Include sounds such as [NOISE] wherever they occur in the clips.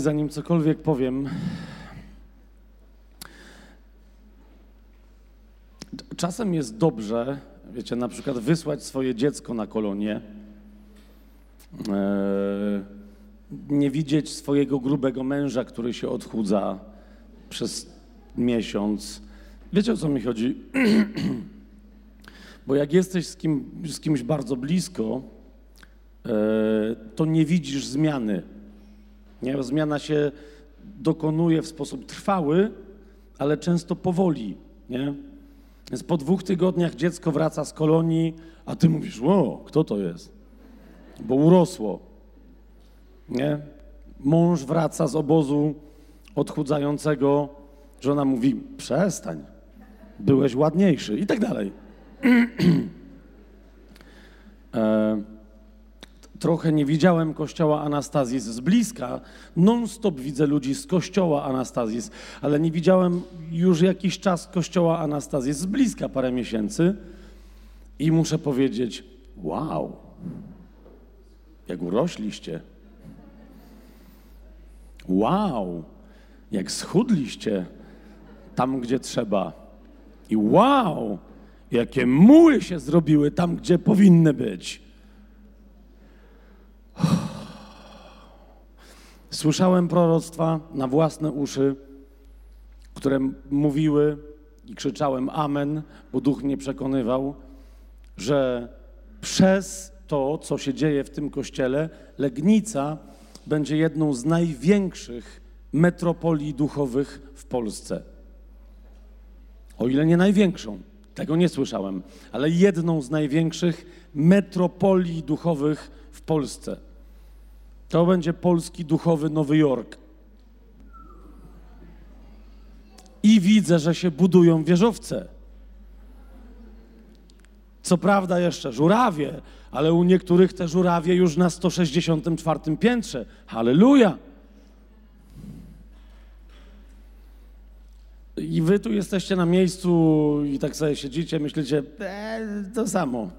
zanim cokolwiek powiem, czasem jest dobrze, wiecie, na przykład wysłać swoje dziecko na kolonię, e, nie widzieć swojego grubego męża, który się odchudza przez miesiąc. Wiecie o co mi chodzi? [CLEARS THROAT] Bo jak jesteś z, kim, z kimś bardzo blisko, e, to nie widzisz zmiany. Nie? Zmiana się dokonuje w sposób trwały, ale często powoli. Nie? Więc po dwóch tygodniach dziecko wraca z kolonii, a ty mówisz, o, kto to jest? Bo urosło. Nie? Mąż wraca z obozu odchudzającego, żona mówi, przestań, byłeś ładniejszy i tak dalej. [CLEARS THROAT] e, trochę nie widziałem kościoła Anastazis z bliska. Non-stop widzę ludzi z kościoła Anastazis, ale nie widziałem już jakiś czas kościoła Anastazis z bliska, parę miesięcy. I muszę powiedzieć, wow, jak urośliście. Wow, jak schudliście tam, gdzie trzeba. I wow, jakie muły się zrobiły tam, gdzie powinny być. Słyszałem proroctwa na własne uszy, które mówiły i krzyczałem Amen, bo duch mnie przekonywał, że przez to, co się dzieje w tym kościele, Legnica będzie jedną z największych metropolii duchowych w Polsce. O ile nie największą, tego nie słyszałem, ale jedną z największych metropolii duchowych w Polsce. To będzie polski duchowy Nowy Jork. I widzę, że się budują wieżowce. Co prawda jeszcze żurawie, ale u niektórych te żurawie już na 164 piętrze. Halleluja! I wy tu jesteście na miejscu i tak sobie siedzicie, myślicie, e, to samo.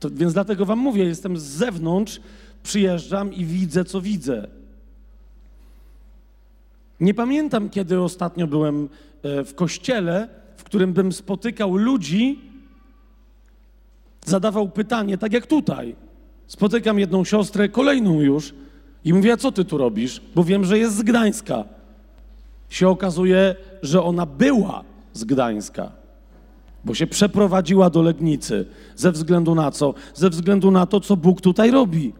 To, więc dlatego wam mówię, jestem z zewnątrz, przyjeżdżam i widzę, co widzę. Nie pamiętam, kiedy ostatnio byłem e, w kościele, w którym bym spotykał ludzi, zadawał pytanie, tak jak tutaj. Spotykam jedną siostrę, kolejną już, i mówię, a co ty tu robisz? Bo wiem, że jest z Gdańska. Się okazuje, że ona była z Gdańska bo się przeprowadziła do Legnicy. Ze względu na co? Ze względu na to, co Bóg tutaj robi.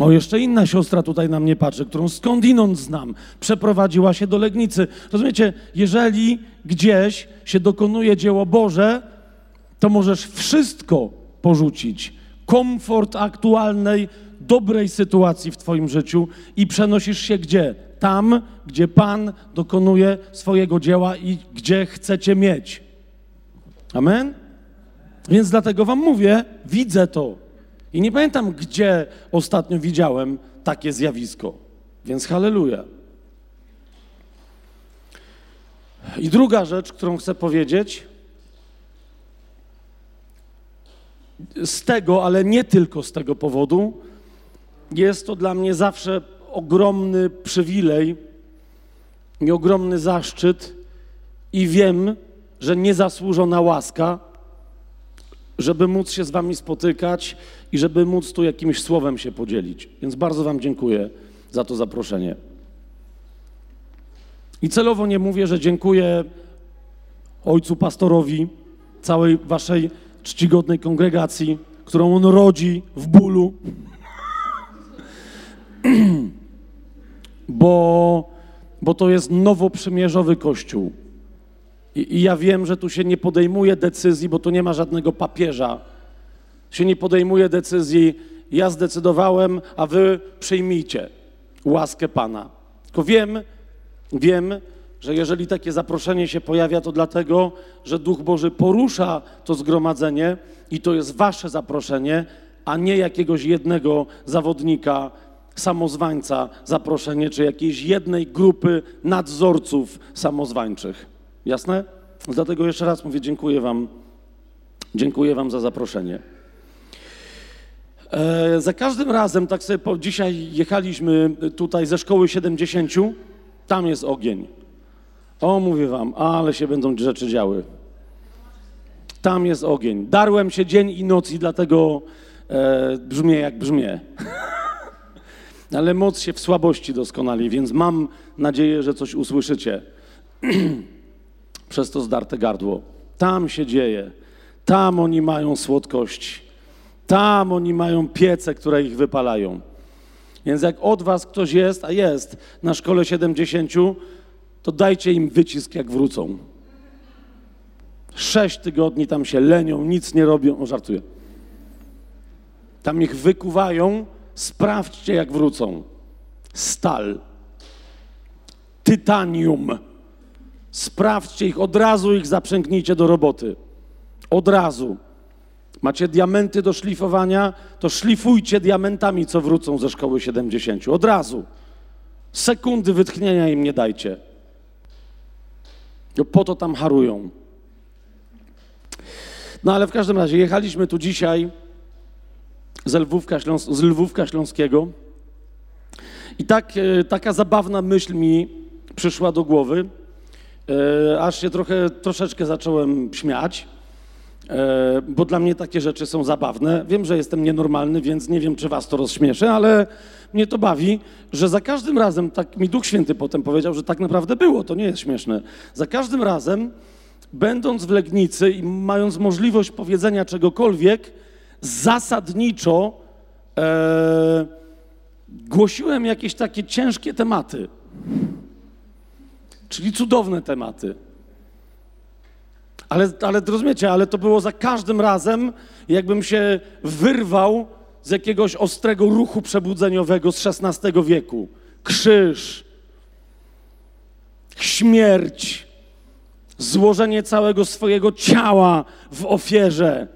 O, jeszcze inna siostra tutaj na mnie patrzy, którą skądinąd znam, przeprowadziła się do Legnicy. Rozumiecie, jeżeli gdzieś się dokonuje dzieło Boże, to możesz wszystko porzucić. Komfort aktualnej, dobrej sytuacji w Twoim życiu i przenosisz się gdzie? Tam, gdzie Pan dokonuje swojego dzieła i gdzie chcecie mieć. Amen? Więc dlatego Wam mówię, widzę to. I nie pamiętam, gdzie ostatnio widziałem takie zjawisko. Więc halleluja. I druga rzecz, którą chcę powiedzieć, z tego, ale nie tylko z tego powodu, jest to dla mnie zawsze ogromny przywilej i ogromny zaszczyt i wiem, że niezasłużona łaska, żeby móc się z wami spotykać i żeby móc tu jakimś słowem się podzielić. Więc bardzo wam dziękuję za to zaproszenie. I celowo nie mówię, że dziękuję ojcu pastorowi, całej waszej czcigodnej kongregacji, którą on rodzi w bólu. [CLEARS THROAT] bo, bo to jest nowoprzymierzowy Kościół. I, I ja wiem, że tu się nie podejmuje decyzji, bo tu nie ma żadnego papieża. Się nie podejmuje decyzji, ja zdecydowałem, a wy przyjmijcie łaskę Pana. Tylko wiem, wiem, że jeżeli takie zaproszenie się pojawia, to dlatego, że Duch Boży porusza to zgromadzenie i to jest wasze zaproszenie, a nie jakiegoś jednego zawodnika samozwańca zaproszenie, czy jakiejś jednej grupy nadzorców samozwańczych. Jasne? Dlatego jeszcze raz mówię, dziękuję Wam. Dziękuję Wam za zaproszenie. E, za każdym razem, tak sobie po, dzisiaj jechaliśmy tutaj ze szkoły 70, tam jest ogień. O, mówię wam, ale się będą rzeczy działy. Tam jest ogień. Darłem się dzień i noc i dlatego e, brzmię jak brzmię. [LAUGHS] ale moc się w słabości doskonali, więc mam nadzieję, że coś usłyszycie [CLEARS THROAT] przez to zdarte gardło. Tam się dzieje. Tam oni mają słodkość. Tam oni mają piece, które ich wypalają. Więc jak od was ktoś jest, a jest na szkole 70, to dajcie im wycisk, jak wrócą. Sześć tygodni tam się lenią, nic nie robią. O, żartuję. Tam ich wykuwają, sprawdźcie, jak wrócą. Stal, tytanium. Sprawdźcie ich, od razu ich zaprzęgnijcie do roboty. Od razu. Macie diamenty do szlifowania, to szlifujcie diamentami, co wrócą ze szkoły 70. Od razu. Sekundy wytchnienia im nie dajcie. No po to tam harują. No ale w każdym razie jechaliśmy tu dzisiaj z Lwówka, Śląs z Lwówka Śląskiego i tak, e, taka zabawna myśl mi przyszła do głowy, e, aż się trochę, troszeczkę zacząłem śmiać. E, bo dla mnie takie rzeczy są zabawne. Wiem, że jestem nienormalny, więc nie wiem, czy was to rozśmieszy, ale mnie to bawi, że za każdym razem, tak mi Duch Święty potem powiedział, że tak naprawdę było, to nie jest śmieszne. Za każdym razem, będąc w Legnicy i mając możliwość powiedzenia czegokolwiek, zasadniczo e, głosiłem jakieś takie ciężkie tematy, czyli cudowne tematy. Ale, ale rozumiecie, ale to było za każdym razem, jakbym się wyrwał z jakiegoś ostrego ruchu przebudzeniowego z XVI wieku. Krzyż, śmierć, złożenie całego swojego ciała w ofierze,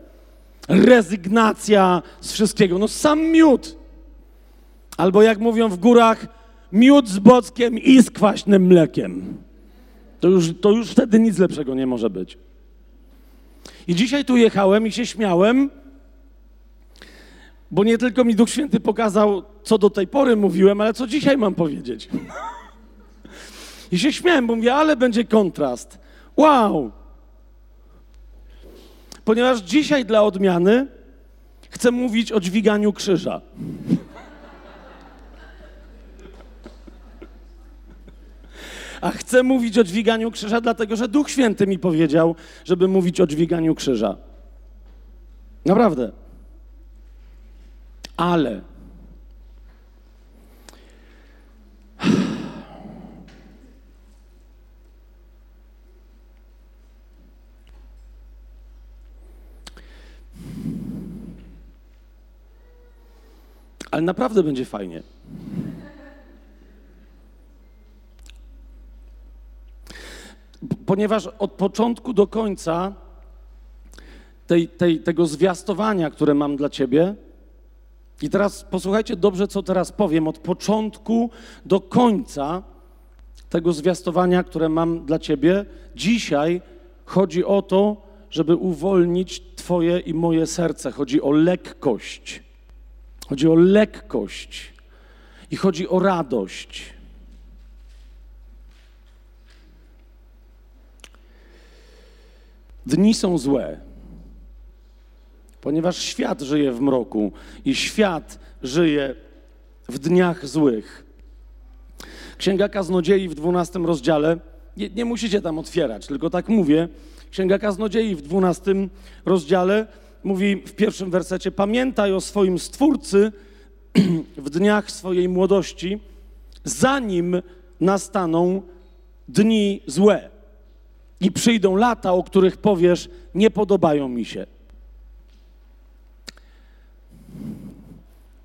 rezygnacja z wszystkiego. No sam miód. Albo jak mówią w górach, miód z bockiem i z kwaśnym mlekiem. To już, to już wtedy nic lepszego nie może być. I dzisiaj tu jechałem i się śmiałem, bo nie tylko mi Duch Święty pokazał, co do tej pory mówiłem, ale co dzisiaj mam powiedzieć. [LAUGHS] I się śmiałem, bo mówię, ale będzie kontrast. Wow! Ponieważ dzisiaj dla odmiany chcę mówić o dźwiganiu krzyża. A chcę mówić o dźwiganiu krzyża, dlatego że Duch Święty mi powiedział, żeby mówić o dźwiganiu krzyża. Naprawdę. Ale. Ale naprawdę będzie fajnie. ponieważ od początku do końca tej, tej, tego zwiastowania, które mam dla Ciebie, i teraz posłuchajcie dobrze, co teraz powiem, od początku do końca tego zwiastowania, które mam dla Ciebie, dzisiaj chodzi o to, żeby uwolnić Twoje i moje serce. Chodzi o lekkość. Chodzi o lekkość i chodzi o radość. Dni są złe, ponieważ świat żyje w mroku i świat żyje w dniach złych. Księga Kaznodziei w 12 rozdziale, nie, nie, musicie tam otwierać, tylko tak mówię. Księga Kaznodziei w 12 rozdziale mówi w pierwszym wersecie: Pamiętaj o swoim stwórcy [CLEARS THROAT] w dniach swojej młodości, zanim nastaną dni złe. I przyjdą lata, o których powiesz, nie podobają mi się.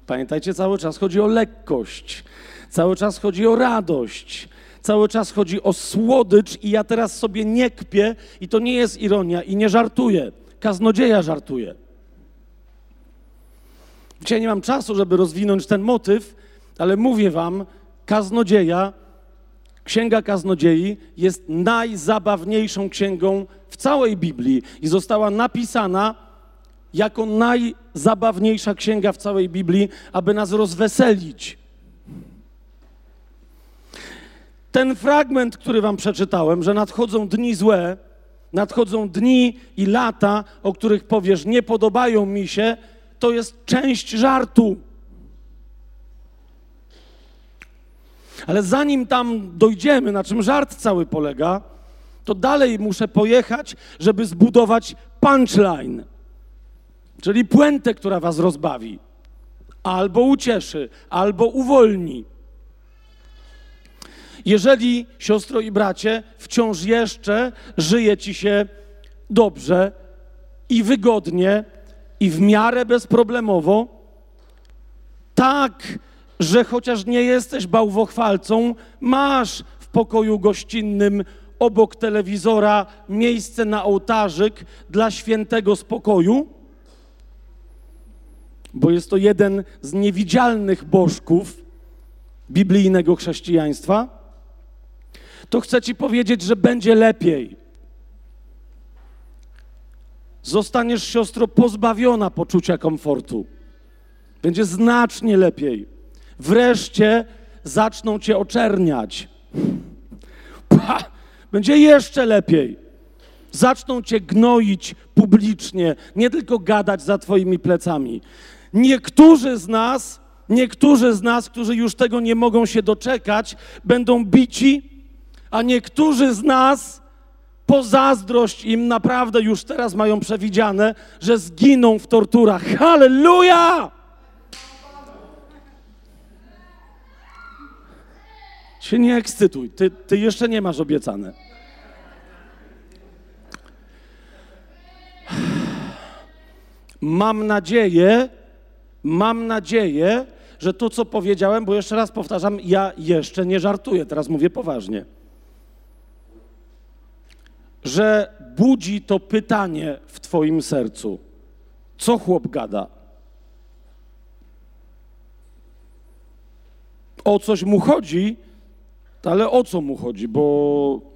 Pamiętajcie, cały czas chodzi o lekkość, cały czas chodzi o radość, cały czas chodzi o słodycz i ja teraz sobie nie kpię i to nie jest ironia i nie żartuję. Kaznodzieja żartuje. Dzisiaj nie mam czasu, żeby rozwinąć ten motyw, ale mówię wam, kaznodzieja Księga Kaznodziei jest najzabawniejszą księgą w całej Biblii i została napisana jako naj, najzabawniejsza księga w całej Biblii, aby nas rozweselić. Ten fragment, który wam przeczytałem, że nadchodzą dni złe, nadchodzą dni i lata, o których powiesz, nie podobają mi się, to jest część żartu. Ale zanim tam dojdziemy, na czym żart cały polega, to dalej muszę pojechać, żeby zbudować punchline, czyli puentę, która was rozbawi, albo ucieszy, albo uwolni. Jeżeli, siostro i bracie, wciąż jeszcze żyje ci się dobrze i wygodnie i w miarę bezproblemowo, tak, że chociaż nie jesteś bałwochwalcą, masz w pokoju gościnnym obok telewizora miejsce na ołtarzyk dla świętego spokoju, bo jest to jeden z niewidzialnych bożków biblijnego chrześcijaństwa, to chcę Ci powiedzieć, że będzie lepiej. Zostaniesz, siostro, pozbawiona poczucia komfortu. Będzie znacznie lepiej. Wreszcie zaczną Cię oczerniać. Będzie jeszcze lepiej. Zaczną Cię gnoić publicznie, nie tylko gadać za Twoimi plecami. Niektórzy z nas, niektórzy z nas, którzy już tego nie mogą się doczekać, będą bici a niektórzy z nas po zazdrość im naprawdę już teraz mają przewidziane, że zginą w torturach. Halleluja! Się nie ekscytuj, ty, ty jeszcze nie masz obiecane. Mam nadzieję, mam nadzieję, że to, co powiedziałem, bo jeszcze raz powtarzam, ja jeszcze nie żartuję, teraz mówię poważnie że budzi to pytanie w Twoim sercu: co chłop gada? O coś mu chodzi, ale o co mu chodzi? Bo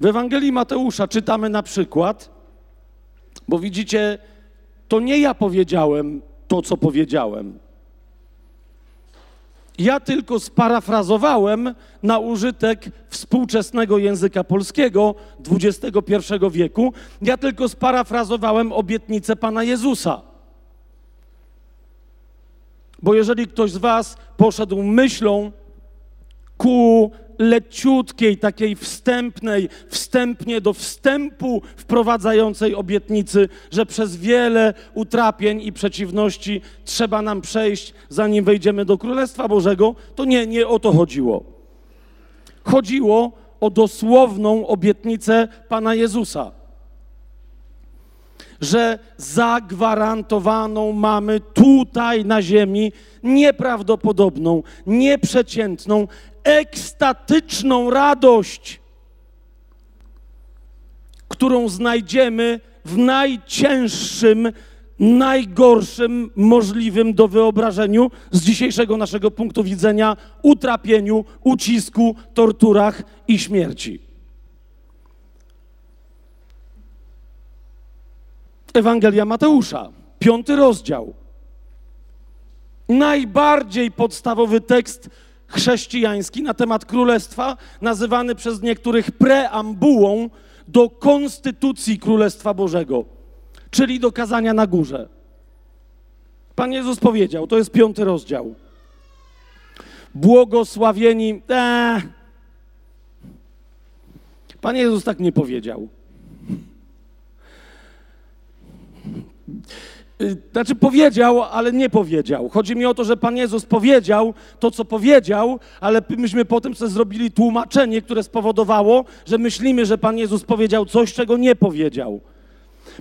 w Ewangelii Mateusza czytamy na przykład, bo widzicie, to nie ja powiedziałem to, co powiedziałem. Ja tylko sparafrazowałem na użytek współczesnego języka polskiego XXI wieku. Ja tylko sparafrazowałem obietnicę Pana Jezusa. Bo jeżeli ktoś z Was poszedł myślą ku leciutkiej, takiej wstępnej, wstępnie do wstępu wprowadzającej obietnicy, że przez wiele utrapień i przeciwności trzeba nam przejść, zanim wejdziemy do Królestwa Bożego, to nie, nie o to chodziło. Chodziło o dosłowną obietnicę Pana Jezusa że zagwarantowaną mamy tutaj na ziemi nieprawdopodobną, nieprzeciętną, ekstatyczną radość, którą znajdziemy w najcięższym, najgorszym możliwym do wyobrażeniu z dzisiejszego naszego punktu widzenia utrapieniu, ucisku, torturach i śmierci. Ewangelia Mateusza, piąty rozdział. Najbardziej podstawowy tekst chrześcijański na temat królestwa, nazywany przez niektórych preambułą do konstytucji Królestwa Bożego, czyli do kazania na górze. Pan Jezus powiedział, to jest piąty rozdział. Błogosławieni. Eee. Pan Jezus tak nie powiedział. Y, znaczy powiedział, ale nie powiedział. Chodzi mi o to, że Pan Jezus powiedział to, co powiedział, ale myśmy potem sobie zrobili tłumaczenie, które spowodowało, że myślimy, że Pan Jezus powiedział coś, czego nie powiedział.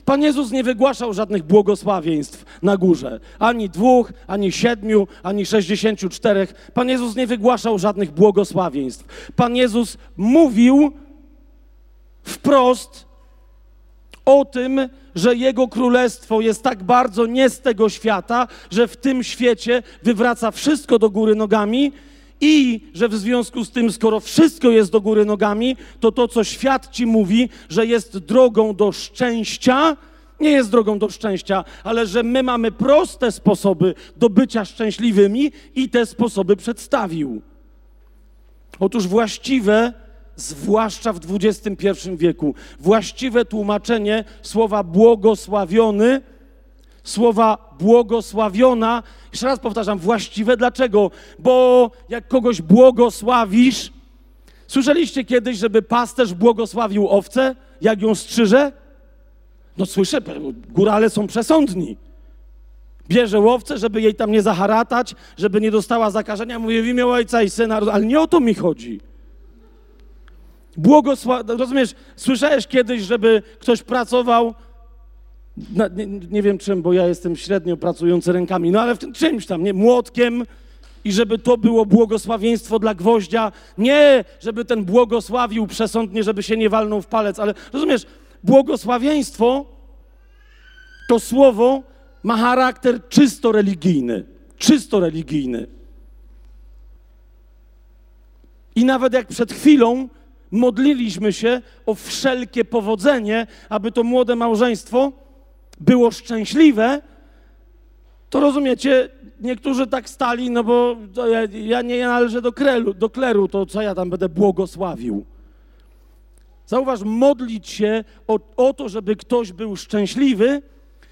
Pan Jezus nie wygłaszał żadnych błogosławieństw na górze. Ani dwóch, ani siedmiu, ani sześćdziesięciu czterech. Pan Jezus nie wygłaszał żadnych błogosławieństw. Pan Jezus mówił wprost o tym, że Jego królestwo jest tak bardzo nie z tego świata, że w tym świecie wywraca wszystko do góry nogami i że w związku z tym, skoro wszystko jest do góry nogami, to to, co świat ci mówi, że jest drogą do szczęścia, nie jest drogą do szczęścia, ale że my mamy proste sposoby do bycia szczęśliwymi i te sposoby przedstawił. Otóż właściwe, zwłaszcza w XXI wieku, właściwe tłumaczenie słowa błogosławiony, słowa błogosławiona, jeszcze raz powtarzam, właściwe dlaczego? Bo jak kogoś błogosławisz, słyszeliście kiedyś, żeby pasterz błogosławił owcę, jak ją strzyże? No słyszę, górale są przesądni. Bierze łowcę, żeby jej tam nie zaharatać, żeby nie dostała zakażenia. Mówię w imię Ojca i Syna, ale nie o to mi chodzi. Błogosław... Rozumiesz, słyszałeś kiedyś, żeby ktoś pracował, na, nie, nie, wiem czym, bo ja jestem średnio pracujący rękami, no ale w tym czymś tam, nie, młotkiem i żeby to było błogosławieństwo dla gwoździa. Nie, żeby ten błogosławił przesądnie, żeby się nie walnął w palec, ale rozumiesz, błogosławieństwo to słowo ma charakter czysto religijny. Czysto religijny. I nawet jak przed chwilą modliliśmy się o wszelkie powodzenie, aby to młode małżeństwo było szczęśliwe, to rozumiecie, niektórzy tak stali, no bo ja, ja, nie należę do, krelu, do kleru, to co ja tam będę błogosławił. Zauważ, modlić się o, o to, żeby ktoś był szczęśliwy,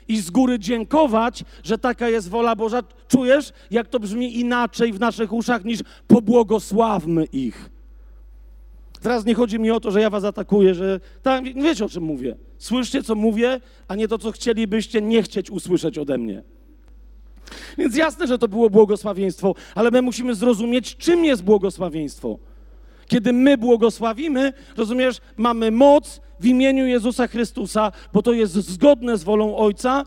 i z góry dziękować, że taka jest wola Boża. Czujesz, jak to brzmi inaczej w naszych uszach niż pobłogosławmy ich. Teraz nie chodzi mi o to, że ja was atakuję, że tak, wiecie o czym mówię. Słyszcie, co mówię, a nie to, co chcielibyście nie chcieć usłyszeć ode mnie. Więc jasne, że to było błogosławieństwo, ale my musimy zrozumieć, czym jest błogosławieństwo. Kiedy my błogosławimy, rozumiesz, mamy moc w imieniu Jezusa Chrystusa, bo to jest zgodne z wolą Ojca,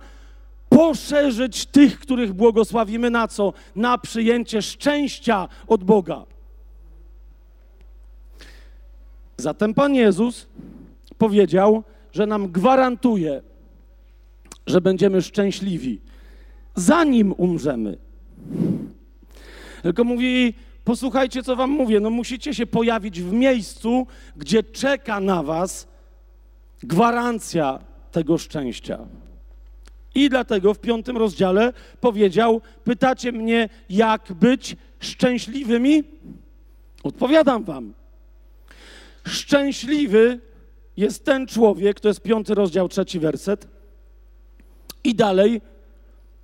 poszerzyć tych, których błogosławimy na co? Na przyjęcie szczęścia od Boga. Zatem Pan Jezus powiedział, że nam gwarantuje, że będziemy szczęśliwi, zanim umrzemy. Tylko mówi, posłuchajcie, co wam mówię. No musicie się pojawić w miejscu, gdzie czeka na was gwarancja tego szczęścia. I dlatego w piątym rozdziale powiedział: Pytacie mnie, jak być szczęśliwymi? Odpowiadam wam. Szczęśliwy jest ten człowiek, to jest piąty rozdział, trzeci werset. I dalej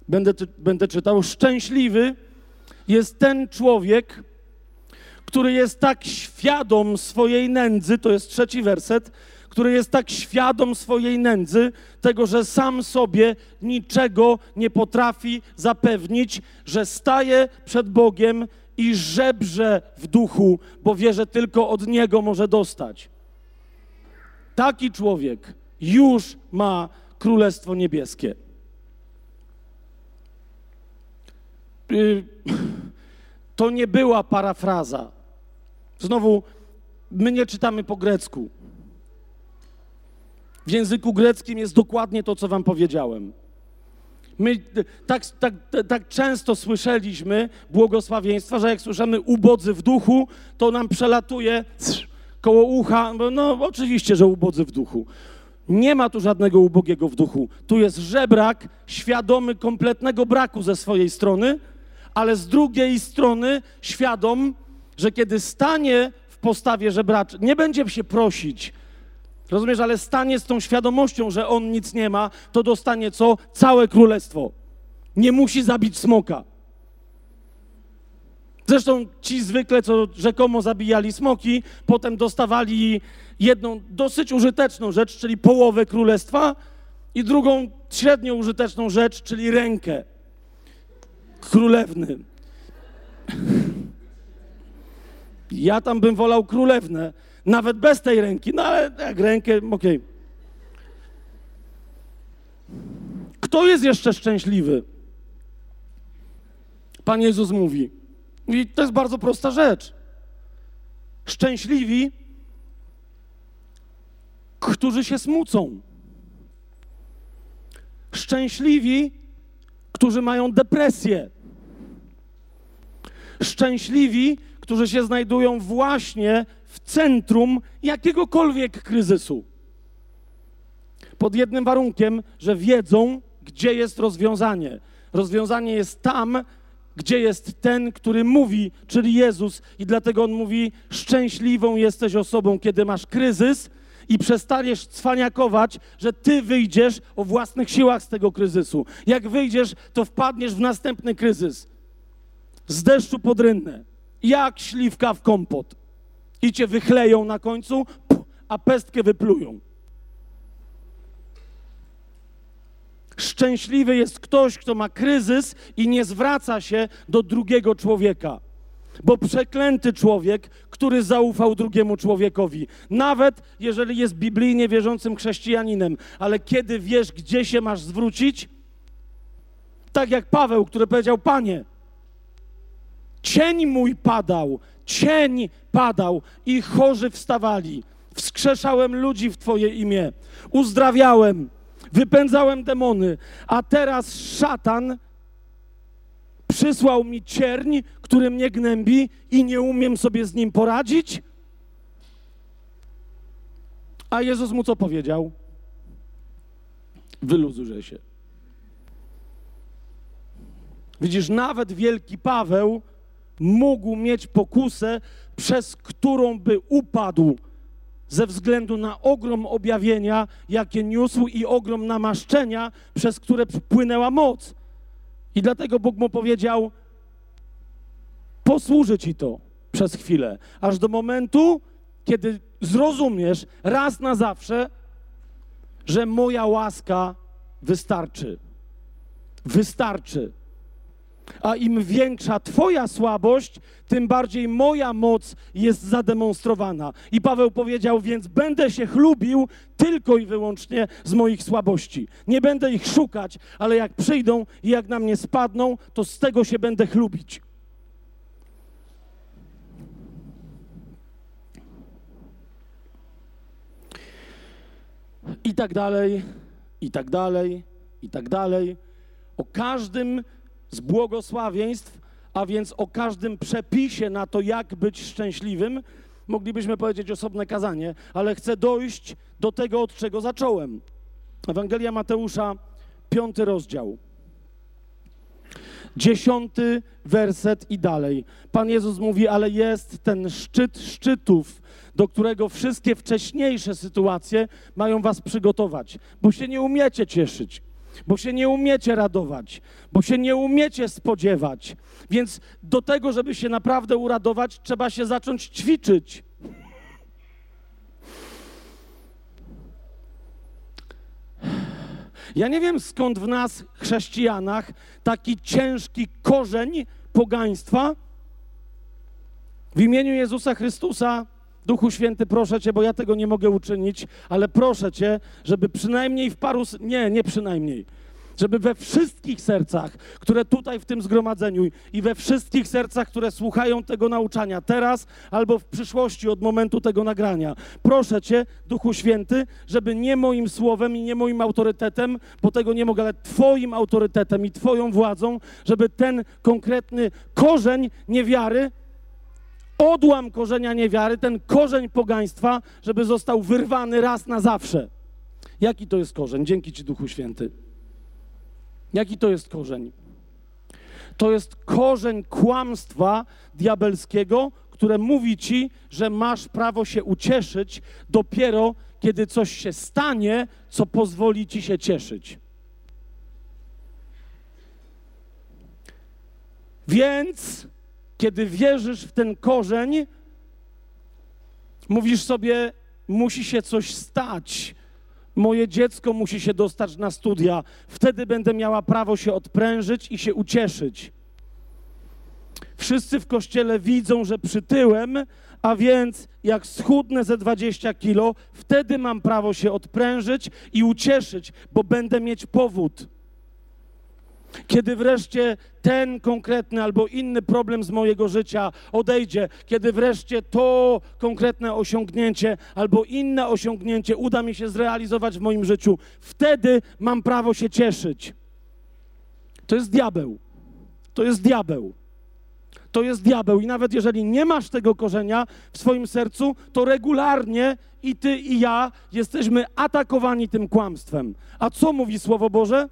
będę, będę czytał: Szczęśliwy jest ten człowiek, który jest tak świadom swojej nędzy, to jest trzeci werset, który jest tak świadom swojej nędzy, tego, że sam sobie niczego nie potrafi zapewnić, że staje przed Bogiem i żebrze w duchu, bo wie, że tylko od Niego może dostać. Taki człowiek już ma Królestwo Niebieskie. Y, to nie była parafraza. Znowu, my nie czytamy po grecku. W języku greckim jest dokładnie to, co wam powiedziałem. My tak, tak, tak często słyszeliśmy błogosławieństwa, że jak słyszymy ubodzy w duchu, to nam przelatuje koło ucha. No oczywiście, że ubodzy w duchu. Nie ma tu żadnego ubogiego w duchu. Tu jest żebrak, świadomy kompletnego braku ze swojej strony, ale z drugiej strony świadom, że kiedy stanie w postawie żebraczy, nie będzie się prosić, Rozumiesz, ale stanie z tą świadomością, że on nic nie ma, to dostanie co? Całe królestwo. Nie musi zabić smoka. Zresztą ci zwykle, co rzekomo zabijali smoki, potem dostawali jedną dosyć użyteczną rzecz, czyli połowę królestwa, i drugą średnio użyteczną rzecz, czyli rękę królewny. Ja tam bym wolał królewnę, nawet bez tej ręki, no ale jak rękę, okej. Okay. Kto jest jeszcze szczęśliwy? Pan Jezus mówi. I to jest bardzo prosta rzecz. Szczęśliwi, którzy się smucą. Szczęśliwi, którzy mają depresję. Szczęśliwi, którzy się znajdują właśnie w centrum jakiegokolwiek kryzysu. Pod jednym warunkiem, że wiedzą, gdzie jest rozwiązanie. Rozwiązanie jest tam, gdzie jest ten, który mówi, czyli Jezus, i dlatego on mówi: Szczęśliwą jesteś osobą, kiedy masz kryzys i przestaniesz cwaniakować, że ty wyjdziesz o własnych siłach z tego kryzysu. Jak wyjdziesz, to wpadniesz w następny kryzys. Z deszczu pod rynnę, jak śliwka w kompot. I cię wychleją na końcu, a pestkę wyplują. Szczęśliwy jest ktoś, kto ma kryzys i nie zwraca się do drugiego człowieka. Bo przeklęty człowiek, który zaufał drugiemu człowiekowi, nawet jeżeli jest biblijnie wierzącym chrześcijaninem, ale kiedy wiesz, gdzie się masz zwrócić, tak jak Paweł, który powiedział: Panie, cień mój padał, cień padał i chorzy wstawali. Wskrzeszałem ludzi w Twoje imię, uzdrawiałem wypędzałem demony, a teraz szatan przysłał mi cierń, który mnie gnębi i nie umiem sobie z nim poradzić? A Jezus mu co powiedział? Wyluzuj się. Widzisz, nawet wielki Paweł mógł mieć pokusę, przez którą by upadł ze względu na ogrom objawienia, jakie niósł i ogrom namaszczenia, przez które płynęła moc. I dlatego Bóg mu powiedział: Posłuży ci to przez chwilę, aż do momentu, kiedy zrozumiesz raz na zawsze, że moja łaska wystarczy. Wystarczy. A im większa Twoja słabość, tym bardziej moja moc jest zademonstrowana. I Paweł powiedział, więc będę się chlubił tylko i wyłącznie z moich słabości. Nie będę ich szukać, ale jak przyjdą i jak na mnie spadną, to z tego się będę chlubić. I tak dalej, i tak dalej, i tak dalej. O każdym z błogosławieństw, a więc o każdym przepisie na to, jak być szczęśliwym, moglibyśmy powiedzieć osobne kazanie, ale chcę dojść do tego, od czego zacząłem. Ewangelia Mateusza, piąty rozdział. Dziesiąty werset i dalej. Pan Jezus mówi, ale jest ten szczyt szczytów, do którego wszystkie wcześniejsze sytuacje mają was przygotować, bo się nie umiecie cieszyć bo się nie umiecie radować, bo się nie umiecie spodziewać. Więc do tego, żeby się naprawdę uradować, trzeba się zacząć ćwiczyć. Ja nie wiem skąd w nas, chrześcijanach, taki ciężki korzeń pogaństwa. W imieniu Jezusa Chrystusa Duchu Święty, proszę Cię, bo ja tego nie mogę uczynić, ale proszę Cię, żeby przynajmniej w paru, nie, nie przynajmniej, żeby we wszystkich sercach, które tutaj w tym zgromadzeniu i we wszystkich sercach, które słuchają tego nauczania teraz albo w przyszłości od momentu tego nagrania, proszę Cię, Duchu Święty, żeby nie moim słowem i nie moim autorytetem, bo tego nie mogę, ale Twoim autorytetem i Twoją władzą, żeby ten konkretny korzeń niewiary odłam korzenia niewiary, ten korzeń pogaństwa, żeby został wyrwany raz na zawsze. Jaki to jest korzeń? Dzięki Ci, Duchu Święty. Jaki to jest korzeń? To jest korzeń kłamstwa diabelskiego, które mówi Ci, że masz prawo się ucieszyć dopiero, kiedy coś się stanie, co pozwoli Ci się cieszyć. Więc kiedy wierzysz w ten korzeń, mówisz sobie, musi się coś stać. Moje dziecko musi się dostać na studia. Wtedy będę miała prawo się odprężyć i się ucieszyć. Wszyscy w kościele widzą, że przytyłem, a więc jak schudnę ze 20 kilo, wtedy mam prawo się odprężyć i ucieszyć, bo będę mieć powód. Kiedy wreszcie ten konkretny albo inny problem z mojego życia odejdzie, kiedy wreszcie to konkretne osiągnięcie albo inne osiągnięcie uda mi się zrealizować w moim życiu, wtedy mam prawo się cieszyć. To jest diabeł. To jest diabeł. to jest diabeł. I nawet jeżeli nie masz tego korzenia w swoim sercu, to regularnie i ty, i ja jesteśmy atakowani tym kłamstwem. A co mówi Słowo Boże?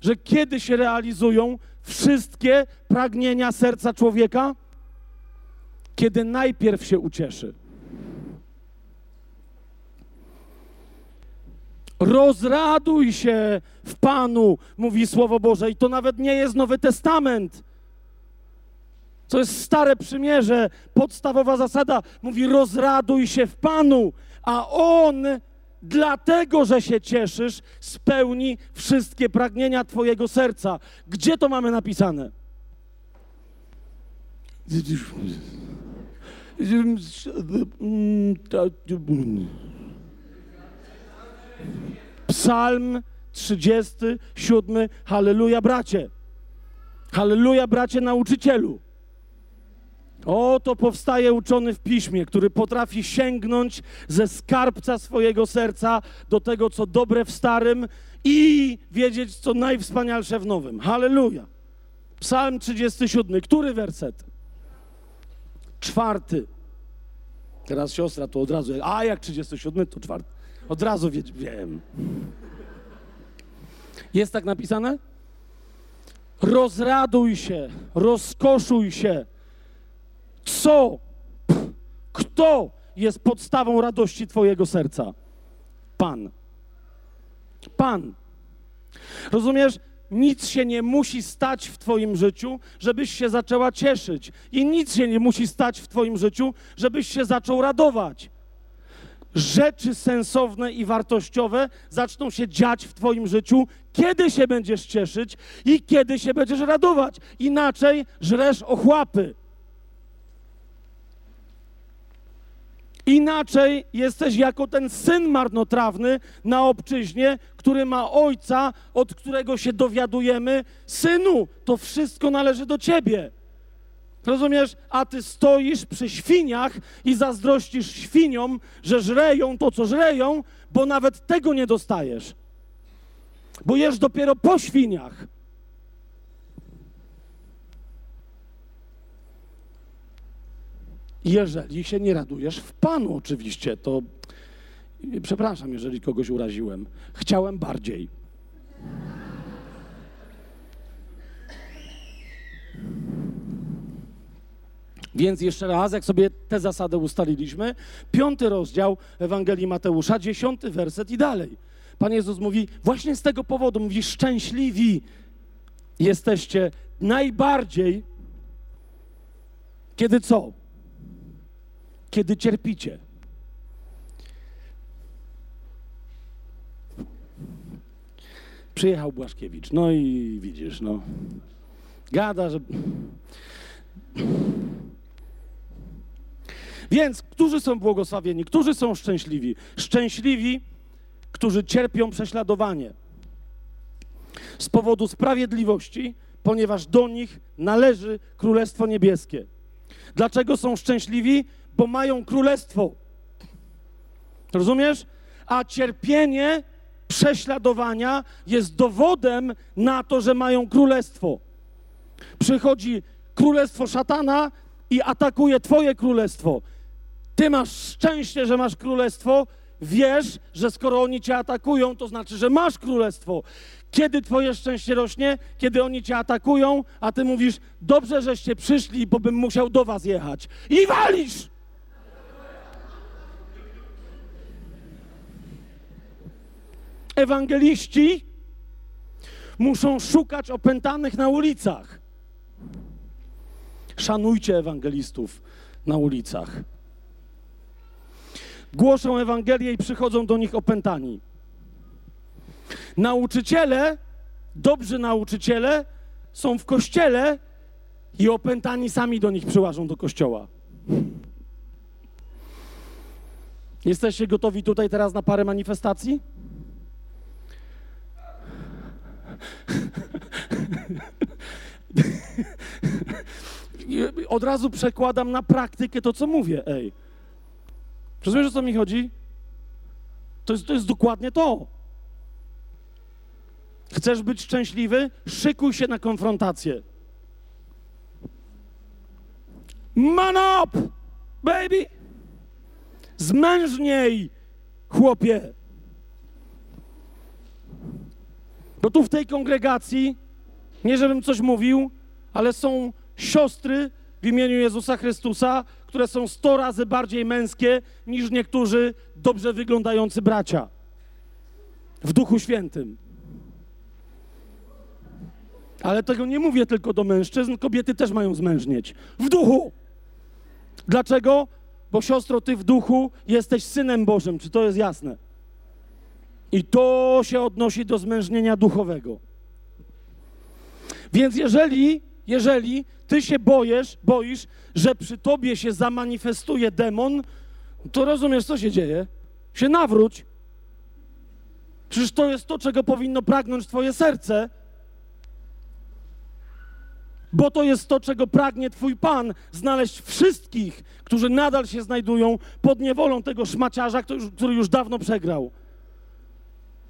Że kiedy się realizują wszystkie pragnienia serca człowieka? Kiedy najpierw się ucieszy. Rozraduj się w Panu, mówi Słowo Boże. I to nawet nie jest Nowy Testament. To jest stare przymierze, podstawowa zasada. Mówi: rozraduj się w Panu, a On, dlatego że się cieszysz, spełni wszystkie pragnienia Twojego serca. Gdzie to mamy napisane? Psalm 37. Halleluja, bracie. Halleluja, bracie nauczycielu. Oto powstaje uczony w piśmie, który potrafi sięgnąć ze skarbca swojego serca do tego, co dobre w starym i wiedzieć, co najwspanialsze w nowym. Halleluja. Psalm 37. Który werset? Czwarty. Teraz siostra to od razu. A jak 37, to czwarty. Od razu wie, wiem. Jest tak napisane? Rozraduj się, rozkoszuj się co, kto jest podstawą radości Twojego serca? Pan. Pan. Rozumiesz? Nic się nie musi stać w Twoim życiu, żebyś się zaczęła cieszyć. I nic się nie musi stać w Twoim życiu, żebyś się zaczął radować. Rzeczy sensowne i wartościowe zaczną się dziać w Twoim życiu, kiedy się będziesz cieszyć i kiedy się będziesz radować. Inaczej żresz ochłapy. Inaczej jesteś jako ten syn marnotrawny na obczyźnie, który ma ojca, od którego się dowiadujemy: Synu, to wszystko należy do ciebie. Rozumiesz? A ty stoisz przy świniach i zazdrościsz świniom, że żreją to, co żreją, bo nawet tego nie dostajesz. Bo jesz dopiero po świniach. Jeżeli się nie radujesz w Panu, oczywiście, to przepraszam, jeżeli kogoś uraziłem. Chciałem bardziej. Więc jeszcze raz, jak sobie tę zasadę ustaliliśmy, piąty rozdział Ewangelii Mateusza, dziesiąty werset i dalej. Pan Jezus mówi, właśnie z tego powodu mówi, szczęśliwi jesteście najbardziej, kiedy co? Kiedy cierpicie. Przyjechał Błaszkiewicz, no i widzisz, no. Gada, że. Więc którzy są błogosławieni, którzy są szczęśliwi? Szczęśliwi, którzy cierpią prześladowanie z powodu sprawiedliwości, ponieważ do nich należy Królestwo Niebieskie. Dlaczego są szczęśliwi? Bo mają królestwo. Rozumiesz? A cierpienie prześladowania jest dowodem na to, że mają królestwo. Przychodzi królestwo szatana i atakuje Twoje królestwo. Ty masz szczęście, że masz królestwo. Wiesz, że skoro oni cię atakują, to znaczy, że masz królestwo. Kiedy Twoje szczęście rośnie? Kiedy oni cię atakują, a ty mówisz: Dobrze, żeście przyszli, bo bym musiał do Was jechać. I walisz! Ewangeliści muszą szukać opętanych na ulicach. Szanujcie ewangelistów na ulicach. Głoszą Ewangelię i przychodzą do nich opętani. Nauczyciele, dobrzy nauczyciele, są w kościele i opętani sami do nich przyłażą do kościoła. Jesteście gotowi tutaj teraz na parę manifestacji? Od razu przekładam na praktykę to, co mówię. Ej. Rozumiesz, o co mi chodzi? To jest, to jest dokładnie to. Chcesz być szczęśliwy? Szykuj się na konfrontację. Man up, baby! Zmężniej, chłopie! Bo tu w tej kongregacji, nie żebym coś mówił, ale są siostry w imieniu Jezusa Chrystusa, które są sto razy bardziej męskie niż niektórzy dobrze wyglądający bracia. W Duchu Świętym. Ale tego nie mówię tylko do mężczyzn, kobiety też mają zmężnieć. W duchu! Dlaczego? Bo siostro, ty w duchu jesteś synem Bożym. Czy to jest jasne? I to się odnosi do zmężnienia duchowego. Więc jeżeli, jeżeli ty się boisz, boisz, że przy tobie się zamanifestuje demon, to rozumiesz, co się dzieje? Się nawróć. Przecież to jest to, czego powinno pragnąć twoje serce. Bo to jest to, czego pragnie Twój Pan znaleźć wszystkich, którzy nadal się znajdują pod niewolą tego szmaciarza, który już dawno przegrał.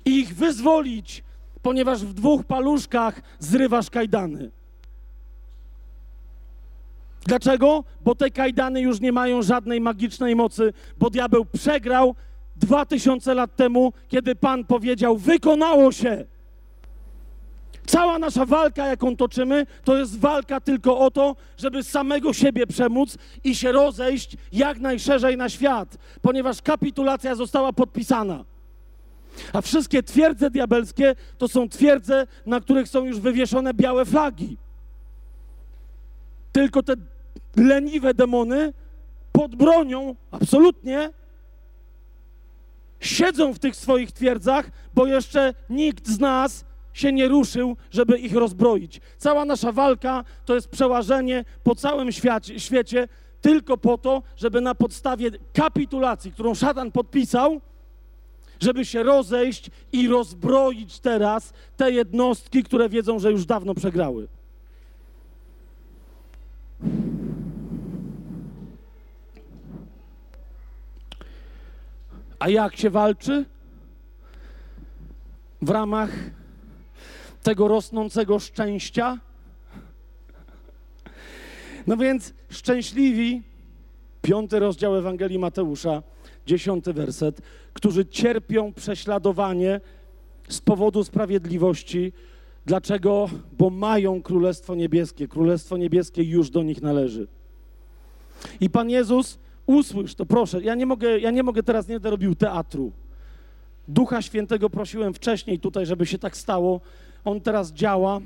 I ich wyzwolić, ponieważ w dwóch paluszkach zrywasz kajdany. Dlaczego? Bo te kajdany już nie mają żadnej magicznej mocy, bo diabeł przegrał dwa tysiące lat temu, kiedy Pan powiedział: Wykonało się. Cała nasza walka, jaką toczymy, to jest walka tylko o to, żeby samego siebie przemóc i się rozejść jak najszerzej na świat, ponieważ kapitulacja została podpisana. A wszystkie twierdze diabelskie to są twierdze, na których są już wywieszone białe flagi. Tylko te leniwe demony pod bronią, absolutnie, siedzą w tych swoich twierdzach, bo jeszcze nikt z nas się nie ruszył, żeby ich rozbroić. Cała nasza walka to jest przełażenie po całym świecie, świecie tylko po to, żeby na podstawie kapitulacji, którą szatan podpisał, żeby się rozejść i rozbroić teraz te jednostki, które wiedzą, że już dawno przegrały. A jak się walczy? W ramach tego rosnącego szczęścia? No więc szczęśliwi, piąty rozdział Ewangelii Mateusza, dziesiąty werset, którzy cierpią prześladowanie z powodu sprawiedliwości. Dlaczego? Bo mają Królestwo Niebieskie. Królestwo Niebieskie już do nich należy. I Pan Jezus, usłysz to, proszę. Ja nie mogę, ja nie mogę teraz, nie będę robił teatru. Ducha Świętego prosiłem wcześniej tutaj, żeby się tak stało. On teraz działa,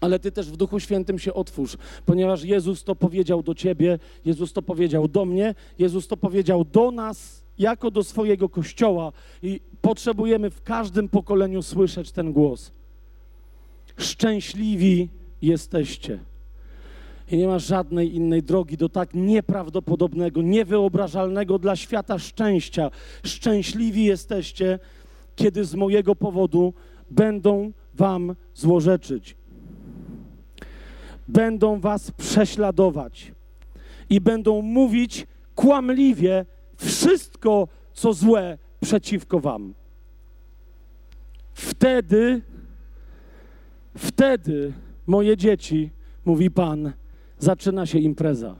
ale ty też w Duchu Świętym się otwórz, ponieważ Jezus to powiedział do ciebie, Jezus to powiedział do mnie, Jezus to powiedział do nas jako do swojego kościoła i potrzebujemy w każdym pokoleniu słyszeć ten głos. Szczęśliwi jesteście. I nie ma żadnej innej drogi do tak nieprawdopodobnego, niewyobrażalnego dla świata szczęścia. Szczęśliwi jesteście, kiedy z mojego powodu będą wam złorzeczyć. Będą was prześladować i będą mówić kłamliwie wszystko, co złe przeciwko wam. Wtedy, wtedy, moje dzieci, mówi Pan, zaczyna się impreza.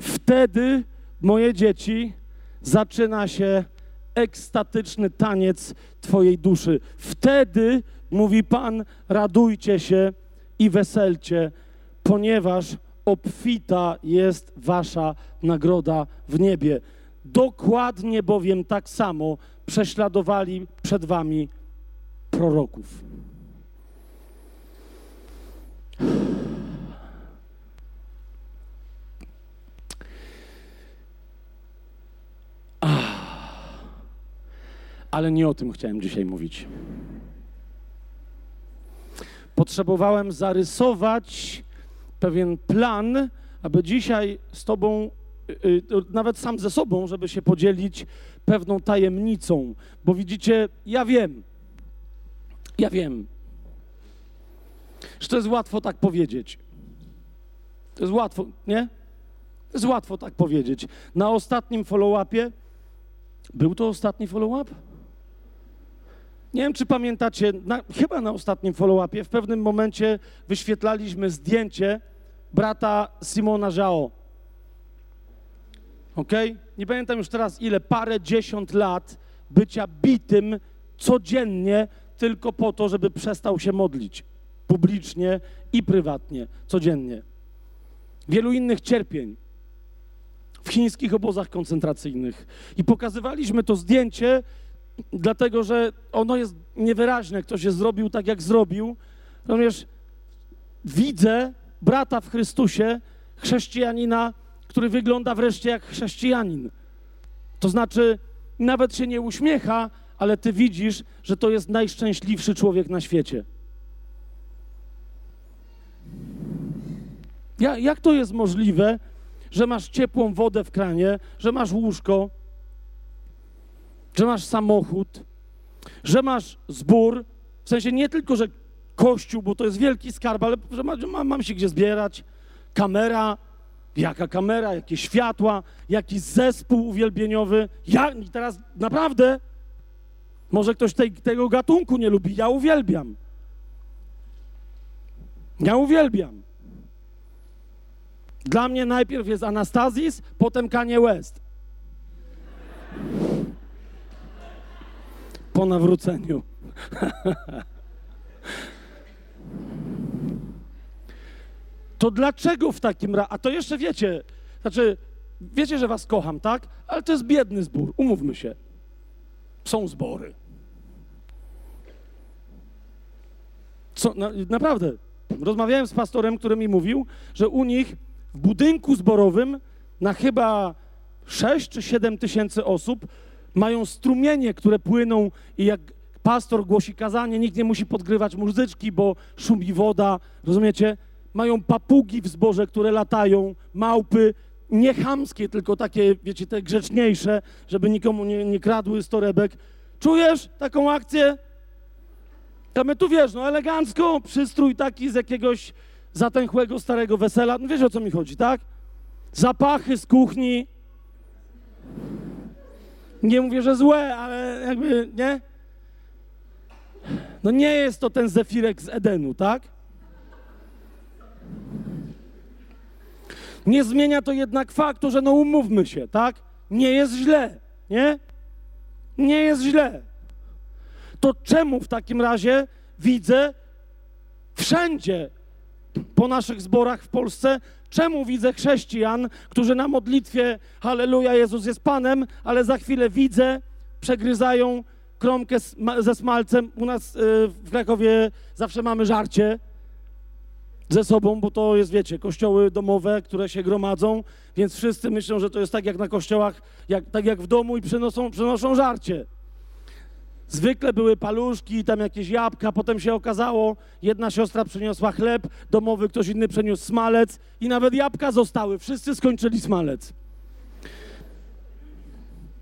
Wtedy, moje dzieci, zaczyna się ekstatyczny taniec Twojej duszy. Wtedy, mówi Pan, radujcie się i weselcie, ponieważ obfita jest Wasza nagroda w niebie. Dokładnie bowiem tak samo prześladowali przed Wami proroków. ale nie o tym chciałem dzisiaj mówić. Potrzebowałem zarysować pewien plan, aby dzisiaj z Tobą, y, y, nawet sam ze sobą, żeby się podzielić pewną tajemnicą. Bo widzicie, ja wiem, ja wiem, że to jest łatwo tak powiedzieć. To jest łatwo, nie? To jest łatwo tak powiedzieć. Na ostatnim follow-upie, był to ostatni follow-up? Nie wiem, czy pamiętacie, na, chyba na ostatnim follow-upie w pewnym momencie wyświetlaliśmy zdjęcie brata Simona Zhao. Ok? Nie pamiętam już teraz ile, parę dziesiąt lat bycia bitym codziennie tylko po to, żeby przestał się modlić publicznie i prywatnie, codziennie. Wielu innych cierpień w chińskich obozach koncentracyjnych. I pokazywaliśmy to zdjęcie, dlatego że ono jest niewyraźne. Ktoś się zrobił tak, jak zrobił. Rozumiesz, widzę brata w Chrystusie, chrześcijanina, który wygląda wreszcie jak chrześcijanin. To znaczy, nawet się nie uśmiecha, ale ty widzisz, że to jest najszczęśliwszy człowiek na świecie. Ja, jak to jest możliwe, że masz ciepłą wodę w kranie, że masz łóżko, że masz samochód, że masz zbór, w sensie nie tylko, że kościół, bo to jest wielki skarb, ale że mam, mam się gdzie zbierać, kamera, jaka kamera, jakie światła, jakiś zespół uwielbieniowy. Ja teraz naprawdę, może ktoś tej, tego gatunku nie lubi, ja uwielbiam. Ja uwielbiam. Dla mnie najpierw jest Anastazis, potem Kanye West. Po nawróceniu. to dlaczego w takim razie? A to jeszcze wiecie, znaczy, wiecie, że was kocham, tak? Ale to jest biedny zbór, umówmy się. Są zbory. Co, na, naprawdę, rozmawiałem z pastorem, który mi mówił, że u nich w budynku zborowym na chyba 6 czy 7 tysięcy osób mają strumienie, które płyną i jak pastor głosi kazanie, nikt nie musi podgrywać muzyczki, bo szumi woda, rozumiecie? Mają papugi w zborze, które latają, małpy, nie chamskie, tylko takie, wiecie, te grzeczniejsze, żeby nikomu nie, nie kradły z torebek. Czujesz taką akcję? A my tu wiesz, no elegancko, przystrój taki z jakiegoś zatęchłego starego wesela. No wiesz o co mi chodzi, tak? Zapachy z kuchni. Nie mówię, że złe, ale jakby, nie? No nie jest to ten zefirek z Edenu, tak? Nie zmienia to jednak faktu, że no umówmy się, tak? Nie jest źle, nie? Nie jest źle. To czemu w takim razie widzę wszędzie po naszych zborach w Polsce, czemu widzę chrześcijan, którzy na modlitwie Halleluja, Jezus jest Panem, ale za chwilę widzę, przegryzają kromkę ze smalcem. U nas y, w Krakowie zawsze mamy żarcie ze sobą, bo to jest, wiecie, kościoły domowe, które się gromadzą, więc wszyscy myślą, że to jest tak jak na kościołach, jak, tak jak w domu i przynoszą, przynoszą żarcie. Zwykle były paluszki, tam jakieś jabłka, potem się okazało, jedna siostra przyniosła chleb domowy, ktoś inny przyniósł smalec i nawet jabłka zostały. Wszyscy skończyli smalec.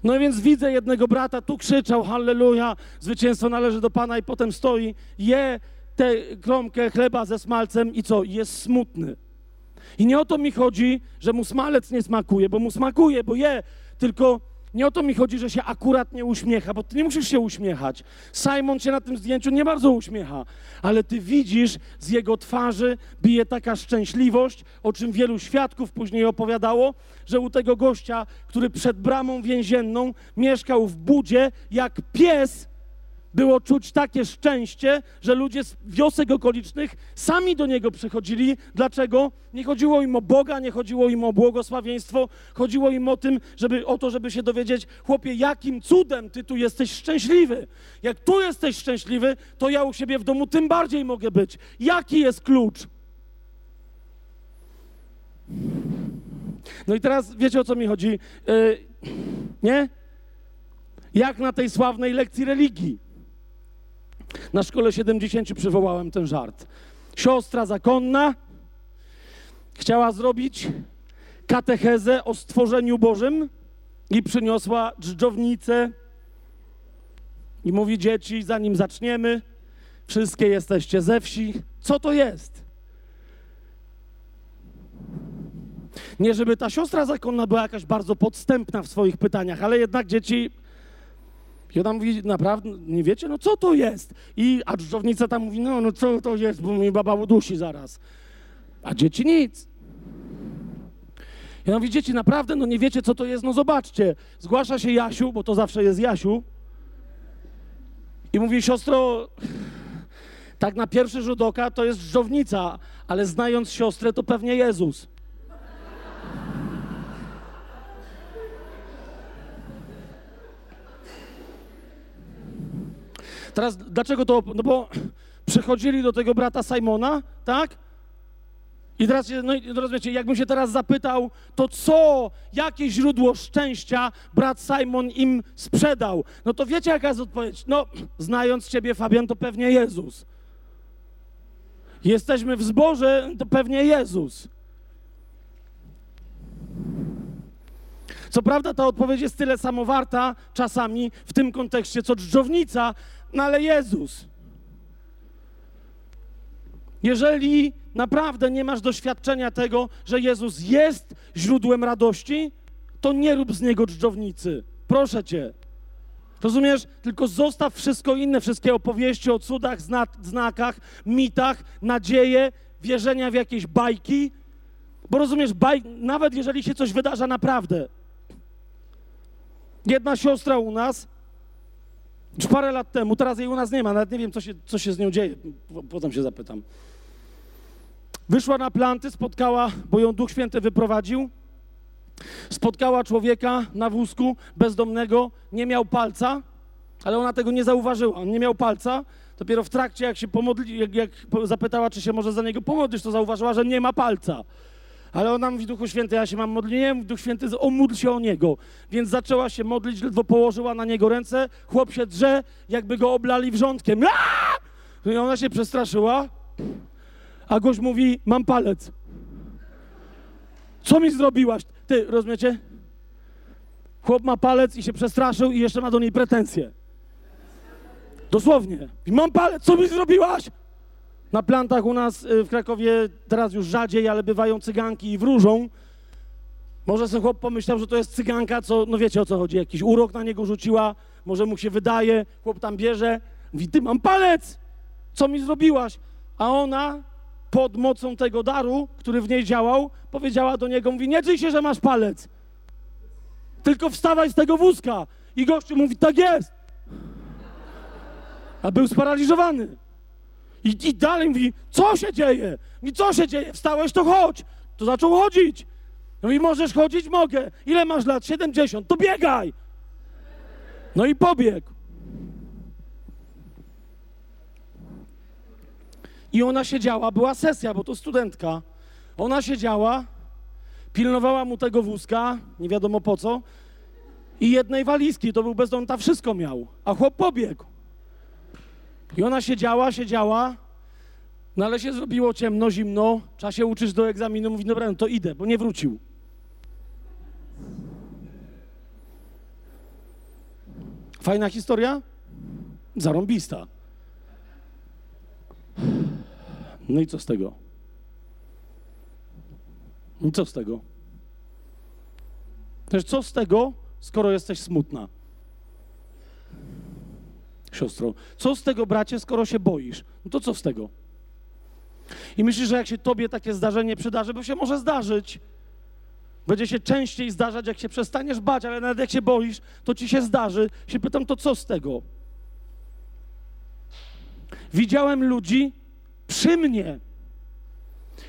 No więc widzę jednego brata, tu krzyczał, halleluja, zwycięstwo należy do Pana i potem stoi, je tę kromkę chleba ze smalcem i co? Jest smutny. I nie o to mi chodzi, że mu smalec nie smakuje, bo mu smakuje, bo je, tylko nie o to mi chodzi, że się akurat nie uśmiecha, bo ty nie musisz się uśmiechać. Simon się na tym zdjęciu nie bardzo uśmiecha, ale ty widzisz, z jego twarzy bije taka szczęśliwość, o czym wielu świadków później opowiadało, że u tego gościa, który przed bramą więzienną mieszkał w budzie, jak pies, było czuć takie szczęście, że ludzie z wiosek okolicznych sami do niego przychodzili. Dlaczego? Nie chodziło im o Boga, nie chodziło im o błogosławieństwo, chodziło im o, tym, żeby, o to, żeby się dowiedzieć, chłopie, jakim cudem ty tu jesteś szczęśliwy. Jak tu jesteś szczęśliwy, to ja u siebie w domu tym bardziej mogę być. Jaki jest klucz? No i teraz wiecie o co mi chodzi? Yy, nie? Jak na tej sławnej lekcji religii. Na szkole 70 przywołałem ten żart. Siostra zakonna chciała zrobić katechezę o stworzeniu Bożym i przyniosła dżdżownicę i mówi dzieci, zanim zaczniemy, wszystkie jesteście ze wsi. Co to jest? Nie, żeby ta siostra zakonna była jakaś bardzo podstępna w swoich pytaniach, ale jednak dzieci i ona mówi, naprawdę, nie wiecie? No co to jest? I, a dżdżownica tam mówi, no, no co to jest, bo mi baba udusi zaraz. A dzieci nic. Ja mówię, dzieci, naprawdę, no nie wiecie, co to jest? No zobaczcie. Zgłasza się Jasiu, bo to zawsze jest Jasiu. I mówi, siostro, tak na pierwszy rzut oka to jest żownica, ale znając siostrę, to pewnie Jezus. Teraz dlaczego to? No bo przychodzili do tego brata Simona, tak? I teraz, no rozumiecie, jakbym się teraz zapytał, to co, jakie źródło szczęścia brat Simon im sprzedał? No to wiecie, jaka jest odpowiedź? No, znając ciebie, Fabian, to pewnie Jezus. Jesteśmy w zborze, to pewnie Jezus. Co prawda ta odpowiedź jest tyle samo warta czasami w tym kontekście, co dżdżownica, no ale Jezus. Jeżeli naprawdę nie masz doświadczenia tego, że Jezus jest źródłem radości, to nie rób z niego dżdżownicy. Proszę cię. Rozumiesz? Tylko zostaw wszystko inne, wszystkie opowieści o cudach, zna- znakach, mitach, nadzieje, wierzenia w jakieś bajki. Bo rozumiesz, baj... nawet jeżeli się coś wydarza naprawdę. Jedna siostra u nas, już parę lat temu, teraz jej u nas nie ma, nawet nie wiem, co się, co się z nią dzieje. Po- Potem się zapytam. Wyszła na planty, spotkała, bo ją Duch Święty wyprowadził. Spotkała człowieka na wózku bezdomnego, nie miał palca, ale ona tego nie zauważyła. On nie miał palca. Dopiero w trakcie, jak się pomodli, jak, jak zapytała, czy się może za niego pomodlić, to zauważyła, że nie ma palca. Ale ona mówi, Duchu Święty, ja się mam modlić. Nie, Duch Święty, omódl się o niego. Więc zaczęła się modlić, ledwo położyła na niego ręce. Chłop się drze, jakby go oblali wrzątkiem. Aaaa! I ona się przestraszyła, a gość mówi, mam palec. Co mi zrobiłaś? Ty, rozumiecie? Chłop ma palec i się przestraszył i jeszcze ma do niej pretensje. Dosłownie. I mam palec, co mi zrobiłaś? Na plantach u nas y, w Krakowie teraz już rzadziej, ale bywają cyganki i wróżą. Może sobie chłop pomyślał, że to jest cyganka, co, no wiecie o co chodzi, jakiś urok na niego rzuciła, może mu się wydaje, chłop tam bierze, mówi, ty mam palec, co mi zrobiłaś? A ona pod mocą tego daru, który w niej działał, powiedziała do niego, mówi, nie czyj się, że masz palec, tylko wstawaj z tego wózka. I gościu mówi, tak jest. A był sparaliżowany. I, I dalej mówi, co się dzieje? Mówi, co się dzieje? Wstałeś, to chodź. To zaczął chodzić. Mówi, możesz chodzić? Mogę. Ile masz lat? 70. To biegaj. No i pobiegł. I ona siedziała, była sesja, bo to studentka. Ona siedziała, pilnowała mu tego wózka, nie wiadomo po co, i jednej walizki, to był bezdomny, ta wszystko miał, a chłop pobiegł. I ona siedziała, siedziała, no ale się zrobiło ciemno, zimno, trzeba się uczyć do egzaminu, mówi, dobra, no to idę, bo nie wrócił. Fajna historia? Zarąbista. No i co z tego? I co z tego? Też co z tego, skoro jesteś smutna? Siostro, co z tego, bracie, skoro się boisz? No to co z tego? I myślisz, że jak się tobie takie zdarzenie przydarzy, bo się może zdarzyć, będzie się częściej zdarzać, jak się przestaniesz bać, ale nawet jak się boisz, to ci się zdarzy. Się pytam, to co z tego? Widziałem ludzi przy mnie,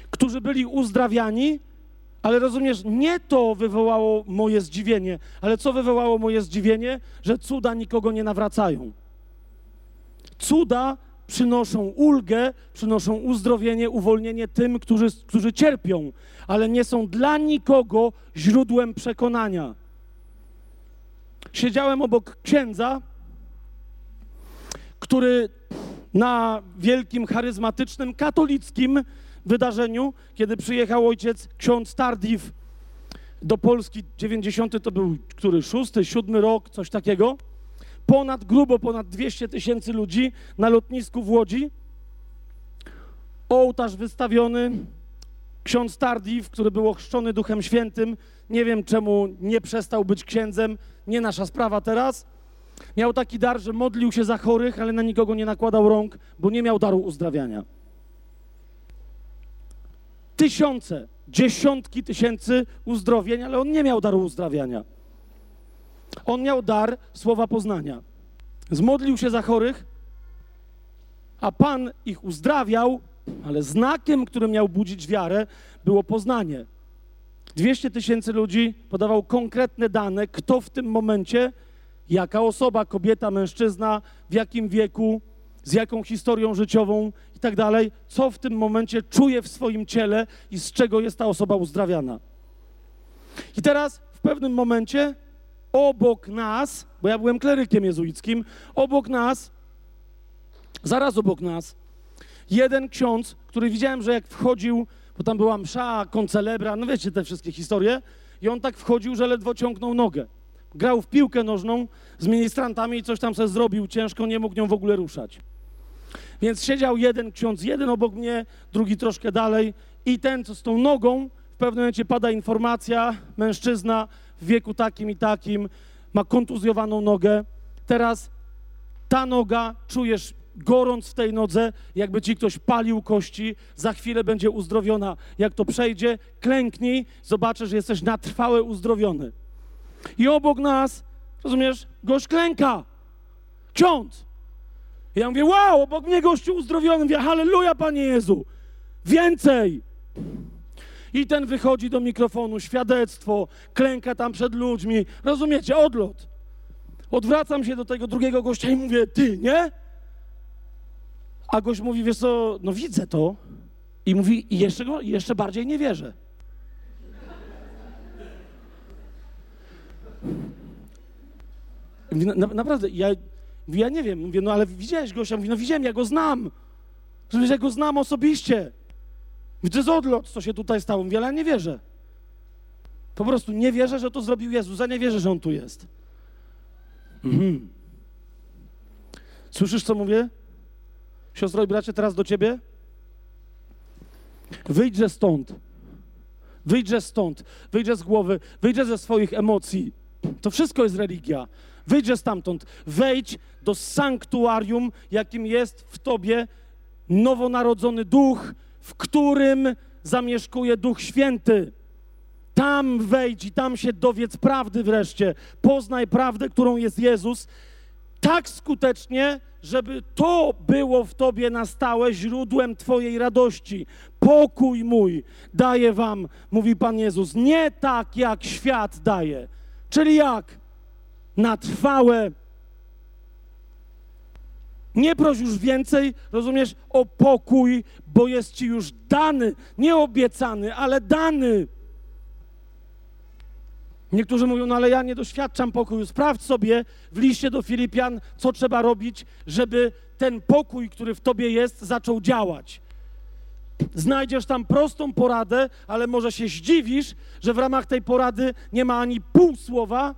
którzy byli uzdrawiani, ale rozumiesz, nie to wywołało moje zdziwienie, ale co wywołało moje zdziwienie? Że cuda nikogo nie nawracają. Cuda przynoszą ulgę, przynoszą uzdrowienie, uwolnienie tym, którzy, którzy cierpią, ale nie są dla nikogo źródłem przekonania. Siedziałem obok księdza, który na wielkim, charyzmatycznym, katolickim wydarzeniu, kiedy przyjechał ojciec ksiądz Tardif do Polski, 90 to był który, szósty, siódmy rok, coś takiego. Ponad, grubo ponad 200 tysięcy ludzi na lotnisku w Łodzi. Ołtarz wystawiony, ksiądz Tardif, który był ochrzczony Duchem Świętym, nie wiem czemu nie przestał być księdzem, nie nasza sprawa teraz. Miał taki dar, że modlił się za chorych, ale na nikogo nie nakładał rąk, bo nie miał daru uzdrawiania. Tysiące dziesiątki tysięcy uzdrowień, ale on nie miał daru uzdrawiania. On miał dar słowa poznania. Zmodlił się za chorych, a Pan ich uzdrawiał, ale znakiem, który miał budzić wiarę, było poznanie. 200 tysięcy ludzi podawał konkretne dane, kto w tym momencie, jaka osoba, kobieta, mężczyzna, w jakim wieku, z jaką historią życiową i tak dalej, co w tym momencie czuje w swoim ciele i z czego jest ta osoba uzdrawiana. I teraz w pewnym momencie obok nas, bo ja byłem klerykiem jezuickim, obok nas, zaraz obok nas, jeden ksiądz, który widziałem, że jak wchodził, bo tam była msza, koncelebra, no wiecie te wszystkie historie, i on tak wchodził, że ledwo ciągnął nogę. Grał w piłkę nożną z ministrantami i coś tam sobie zrobił ciężko, nie mógł nią w ogóle ruszać. Więc siedział jeden ksiądz, jeden obok mnie, drugi troszkę dalej i ten, co z tą nogą, w pewnym momencie pada informacja, mężczyzna w wieku takim i takim, ma kontuzjowaną nogę. Teraz ta noga, czujesz gorąc w tej nodze, jakby ci ktoś palił kości, za chwilę będzie uzdrowiona. Jak to przejdzie, klęknij, zobaczysz, że jesteś na trwałe uzdrowiony. I obok nas, rozumiesz, gość klęka. Ksiądz. I ja mówię, wow, obok mnie gościu uzdrowiony. Mówię, halleluja, Panie Jezu. Więcej. I ten wychodzi do mikrofonu, świadectwo, klęka tam przed ludźmi. Rozumiecie? Odlot. Odwracam się do tego drugiego gościa i mówię, ty, nie? A gość mówi, wiesz co, no widzę to. I mówi, jeszcze, go, jeszcze bardziej nie wierzę. Mówi, na, naprawdę, ja, ja nie wiem. Mówię, no ale widziałeś gościa? Mówi, no widziałem, ja go znam. Że ja go znam osobiście. To jest odlot, co się tutaj stało. Mówi, ale ja nie wierzę. Po prostu nie wierzę, że to zrobił Jezus, a nie wierzę, że On tu jest. Mhm. Słyszysz, co mówię? Siostro i bracie, teraz do ciebie. Wyjdźże stąd. Wyjdźże stąd. Wyjdźże z głowy. Wyjdźże ze swoich emocji. To wszystko jest religia. Wyjdźże stamtąd. Wejdź do sanktuarium, jakim jest w tobie nowonarodzony duch, w którym zamieszkuje Duch Święty. Tam wejdź i tam się dowiedz prawdy wreszcie. Poznaj prawdę, którą jest Jezus, tak skutecznie, żeby to było w Tobie na stałe źródłem Twojej radości. Pokój mój daje Wam, mówi Pan Jezus, nie tak jak świat daje. Czyli jak? Na trwałe. Nie proś już więcej, rozumiesz, o pokój, bo jest Ci już dany, nie obiecany, ale dany. Niektórzy mówią, no ale ja nie doświadczam pokoju. Sprawdź sobie w liście do Filipian, co trzeba robić, żeby ten pokój, który w tobie jest, zaczął działać. Znajdziesz tam prostą poradę, ale może się zdziwisz, że w ramach tej porady nie ma ani pół słowa,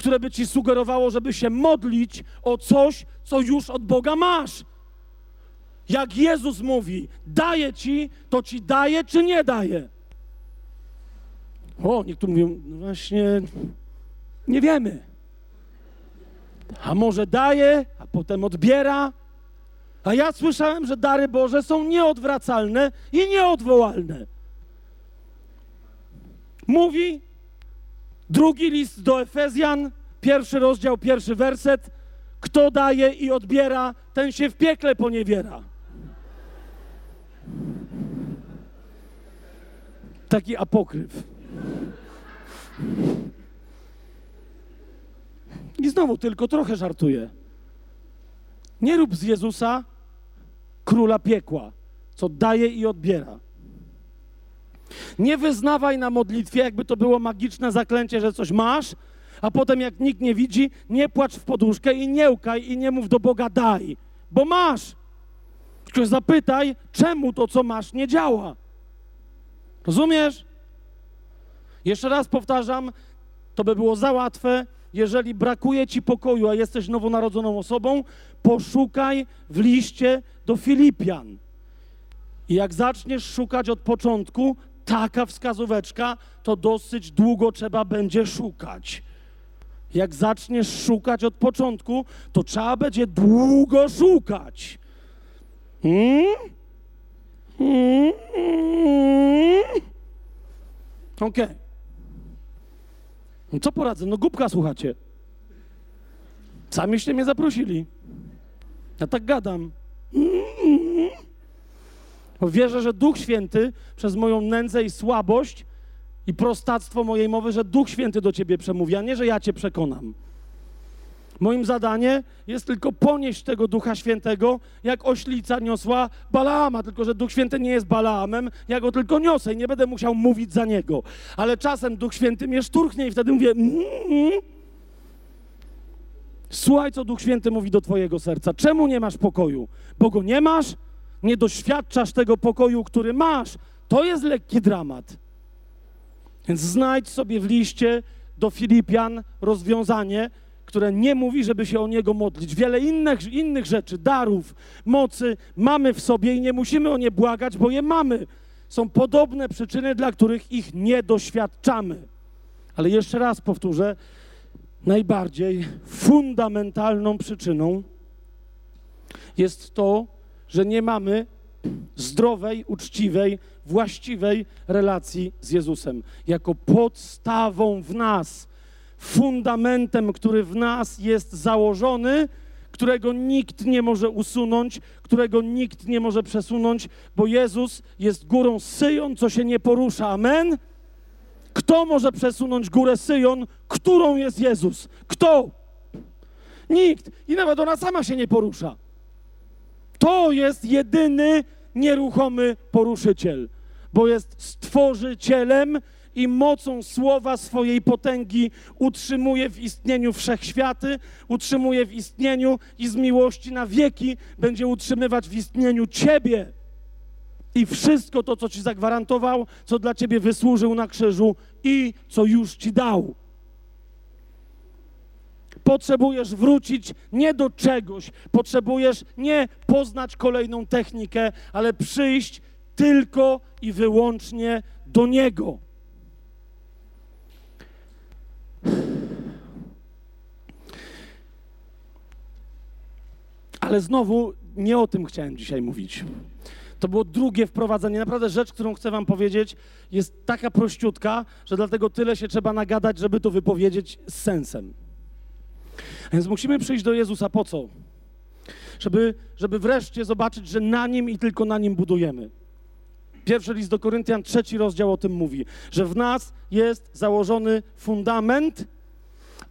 które by ci sugerowało, żeby się modlić o coś, co już od Boga masz. Jak Jezus mówi, daje ci, to ci daje czy nie daje. O, niektórzy mówią, no właśnie, nie wiemy. A może daje, a potem odbiera. A ja słyszałem, że dary Boże są nieodwracalne i nieodwołalne. Mówi drugi list do Efezjan, pierwszy rozdział, pierwszy werset. Kto daje i odbiera, ten się w piekle poniewiera. Taki apokryf. I znowu tylko trochę żartuję. Nie rób z Jezusa króla piekła, co daje i odbiera. Nie wyznawaj na modlitwie, jakby to było magiczne zaklęcie, że coś masz, a potem jak nikt nie widzi, nie płacz w poduszkę i nie łkaj i nie mów do Boga daj, bo masz. Tylko zapytaj, czemu to, co masz, nie działa. Rozumiesz? Jeszcze raz powtarzam, to by było za łatwe. Jeżeli brakuje ci pokoju, a jesteś nowonarodzoną osobą, poszukaj w liście do Filipian. I jak zaczniesz szukać od początku, taka wskazóweczka, to dosyć długo trzeba będzie szukać. Jak zaczniesz szukać od początku, to trzeba będzie długo szukać. Hmm? Hmm? Okej. No co poradzę? No głupka słuchacie. Samiście mnie zaprosili. Ja tak gadam. Wierzę, że Duch Święty przez moją nędzę i słabość i prostactwo mojej mowy, że Duch Święty do ciebie przemówi, a nie, że ja cię przekonam. Moim zadanie jest tylko ponieść tego Ducha Świętego, jak oślica niosła Balaama, tylko że Duch Święty nie jest Balaamem, ja go tylko niosę i nie będę musiał mówić za niego. Ale czasem Duch Święty mnie szturchnie i wtedy mówię mm. Słuchaj, co Duch Święty mówi do twojego serca. Czemu nie masz pokoju? Bo go nie masz? Nie doświadczasz tego pokoju, który masz. To jest lekki dramat. Więc znajdź sobie w liście do Filipian rozwiązanie, które nie mówi, żeby się o niego modlić. Wiele innych, innych rzeczy, darów, mocy mamy w sobie i nie musimy o nie błagać, bo je mamy. Są podobne przyczyny, dla których ich nie doświadczamy. Ale jeszcze raz powtórzę, najbardziej fundamentalną przyczyną jest to, że nie mamy zdrowej, uczciwej, właściwej relacji z Jezusem. Jako podstawą w nas, fundamentem, który w nas jest założony, którego nikt nie może usunąć, którego nikt nie może przesunąć, bo Jezus jest górą Syjon, co się nie porusza. Amen? Kto może przesunąć górę Syjon, którą jest Jezus? Kto? Nikt. I nawet ona sama się nie porusza. To jest jedyny nieruchomy poruszyciel, bo jest stworzycielem i mocą słowa swojej potęgi utrzymuje w istnieniu wszechświaty, utrzymuje w istnieniu i z miłości na wieki będzie utrzymywać w istnieniu Ciebie. I wszystko to, co Ci zagwarantował, co dla Ciebie wysłużył na krzyżu i co już Ci dał. Potrzebujesz wrócić nie do czegoś, potrzebujesz nie poznać kolejną technikę, ale przyjść tylko i wyłącznie do Niego. Ale znowu nie o tym chciałem dzisiaj mówić. To było drugie wprowadzenie. Naprawdę rzecz, którą chcę wam powiedzieć, jest taka prościutka, że dlatego tyle się trzeba nagadać, żeby to wypowiedzieć z sensem. Więc musimy przyjść do Jezusa po co? Żeby, żeby wreszcie zobaczyć, że na Nim i tylko na Nim budujemy. Pierwszy list do Koryntian, trzeci rozdział o tym mówi, że w nas jest założony fundament,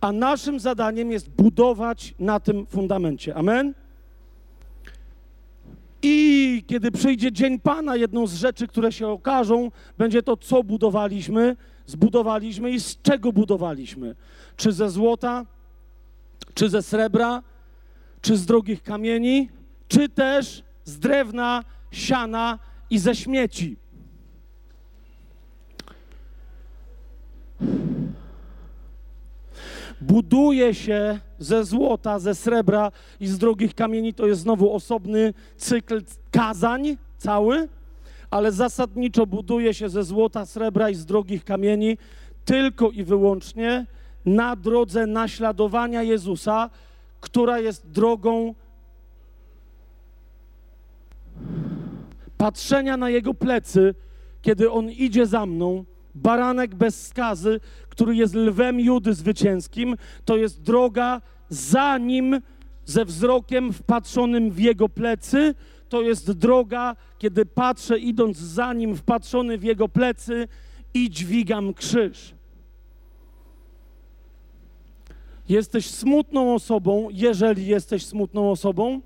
a naszym zadaniem jest budować na tym fundamencie. Amen? I kiedy przyjdzie dzień Pana, jedną z rzeczy, które się okażą, będzie to, co budowaliśmy, zbudowaliśmy i z czego budowaliśmy. Czy ze złota, czy ze srebra, czy z drogich kamieni, czy też z drewna, siana i ze śmieci. buduje się ze złota, ze srebra i z drogich kamieni. To jest znowu osobny cykl kazań cały, ale zasadniczo buduje się ze złota, srebra i z drogich kamieni tylko i wyłącznie na drodze naśladowania Jezusa, która jest drogą patrzenia na Jego plecy, kiedy On idzie za mną, baranek bez skazy, który jest lwem Judy zwycięskim, to jest droga za nim, ze wzrokiem wpatrzonym w jego plecy. To jest droga, kiedy patrzę, idąc za nim, wpatrzony w jego plecy i dźwigam krzyż. Jesteś smutną osobą, jeżeli jesteś smutną osobą.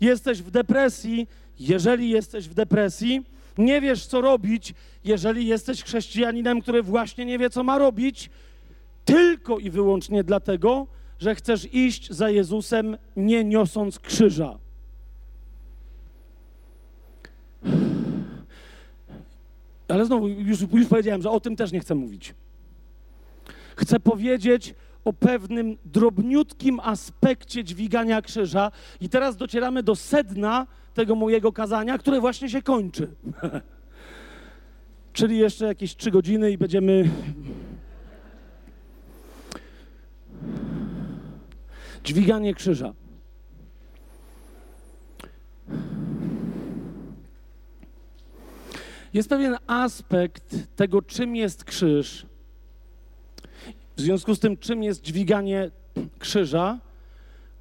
Jesteś w depresji, jeżeli jesteś w depresji nie wiesz, co robić, jeżeli jesteś chrześcijaninem, który właśnie nie wie, co ma robić, tylko i wyłącznie dlatego, że chcesz iść za Jezusem, nie niosąc krzyża. Ale znowu, już, już powiedziałem, że o tym też nie chcę mówić. Chcę powiedzieć o pewnym drobniutkim aspekcie dźwigania krzyża, i teraz docieramy do sedna tego mojego kazania, które właśnie się kończy. [LAUGHS] Czyli jeszcze jakieś trzy godziny i będziemy. Dźwiganie krzyża. Jest pewien aspekt tego, czym jest krzyż, w związku z tym, czym jest dźwiganie krzyża,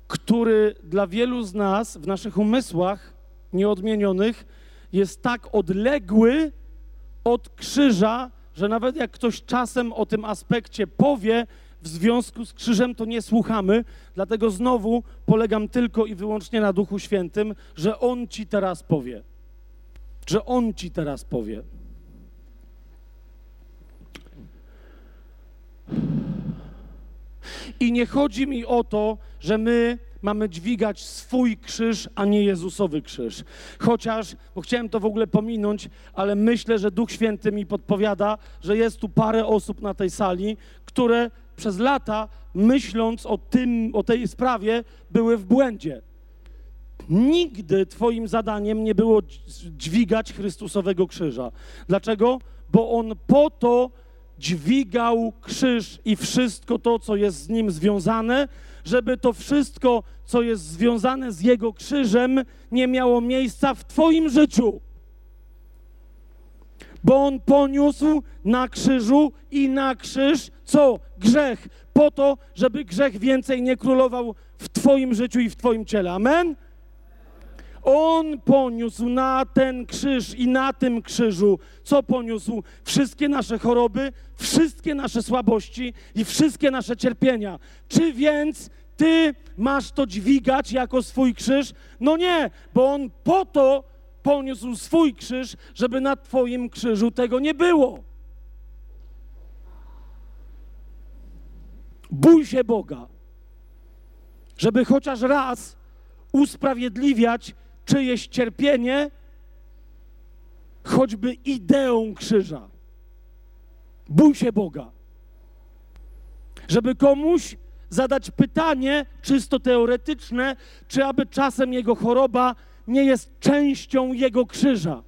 który dla wielu z nas w naszych umysłach nieodmienionych jest tak odległy od krzyża, że nawet jak ktoś czasem o tym aspekcie powie, w związku z krzyżem to nie słuchamy, dlatego znowu polegam tylko i wyłącznie na Duchu Świętym, że On ci teraz powie. Że On ci teraz powie. I nie chodzi mi o to, że my mamy dźwigać swój krzyż, a nie Jezusowy krzyż. Chociaż, bo chciałem to w ogóle pominąć, ale myślę, że Duch Święty mi podpowiada, że jest tu parę osób na tej sali, które przez lata, myśląc o, tym, o tej sprawie, były w błędzie. Nigdy Twoim zadaniem nie było dźwigać Chrystusowego krzyża. Dlaczego? Bo On po to dźwigał krzyż i wszystko to, co jest z nim związane, żeby to wszystko, co jest związane z Jego krzyżem, nie miało miejsca w Twoim życiu. Bo On poniósł na krzyżu i na krzyż co? Grzech. Po to, żeby grzech więcej nie królował w Twoim życiu i w Twoim ciele. Amen? On poniósł na ten krzyż i na tym krzyżu, co poniósł? Wszystkie nasze choroby, wszystkie nasze słabości i wszystkie nasze cierpienia. Czy więc ty masz to dźwigać jako swój krzyż? No nie, bo on po to poniósł swój krzyż, żeby na twoim krzyżu tego nie było. Bój się Boga, żeby chociaż raz usprawiedliwiać czyjeś cierpienie, choćby ideą krzyża. Bój się Boga. Żeby komuś zadać pytanie czysto teoretyczne, czy aby czasem jego choroba nie jest częścią jego krzyża.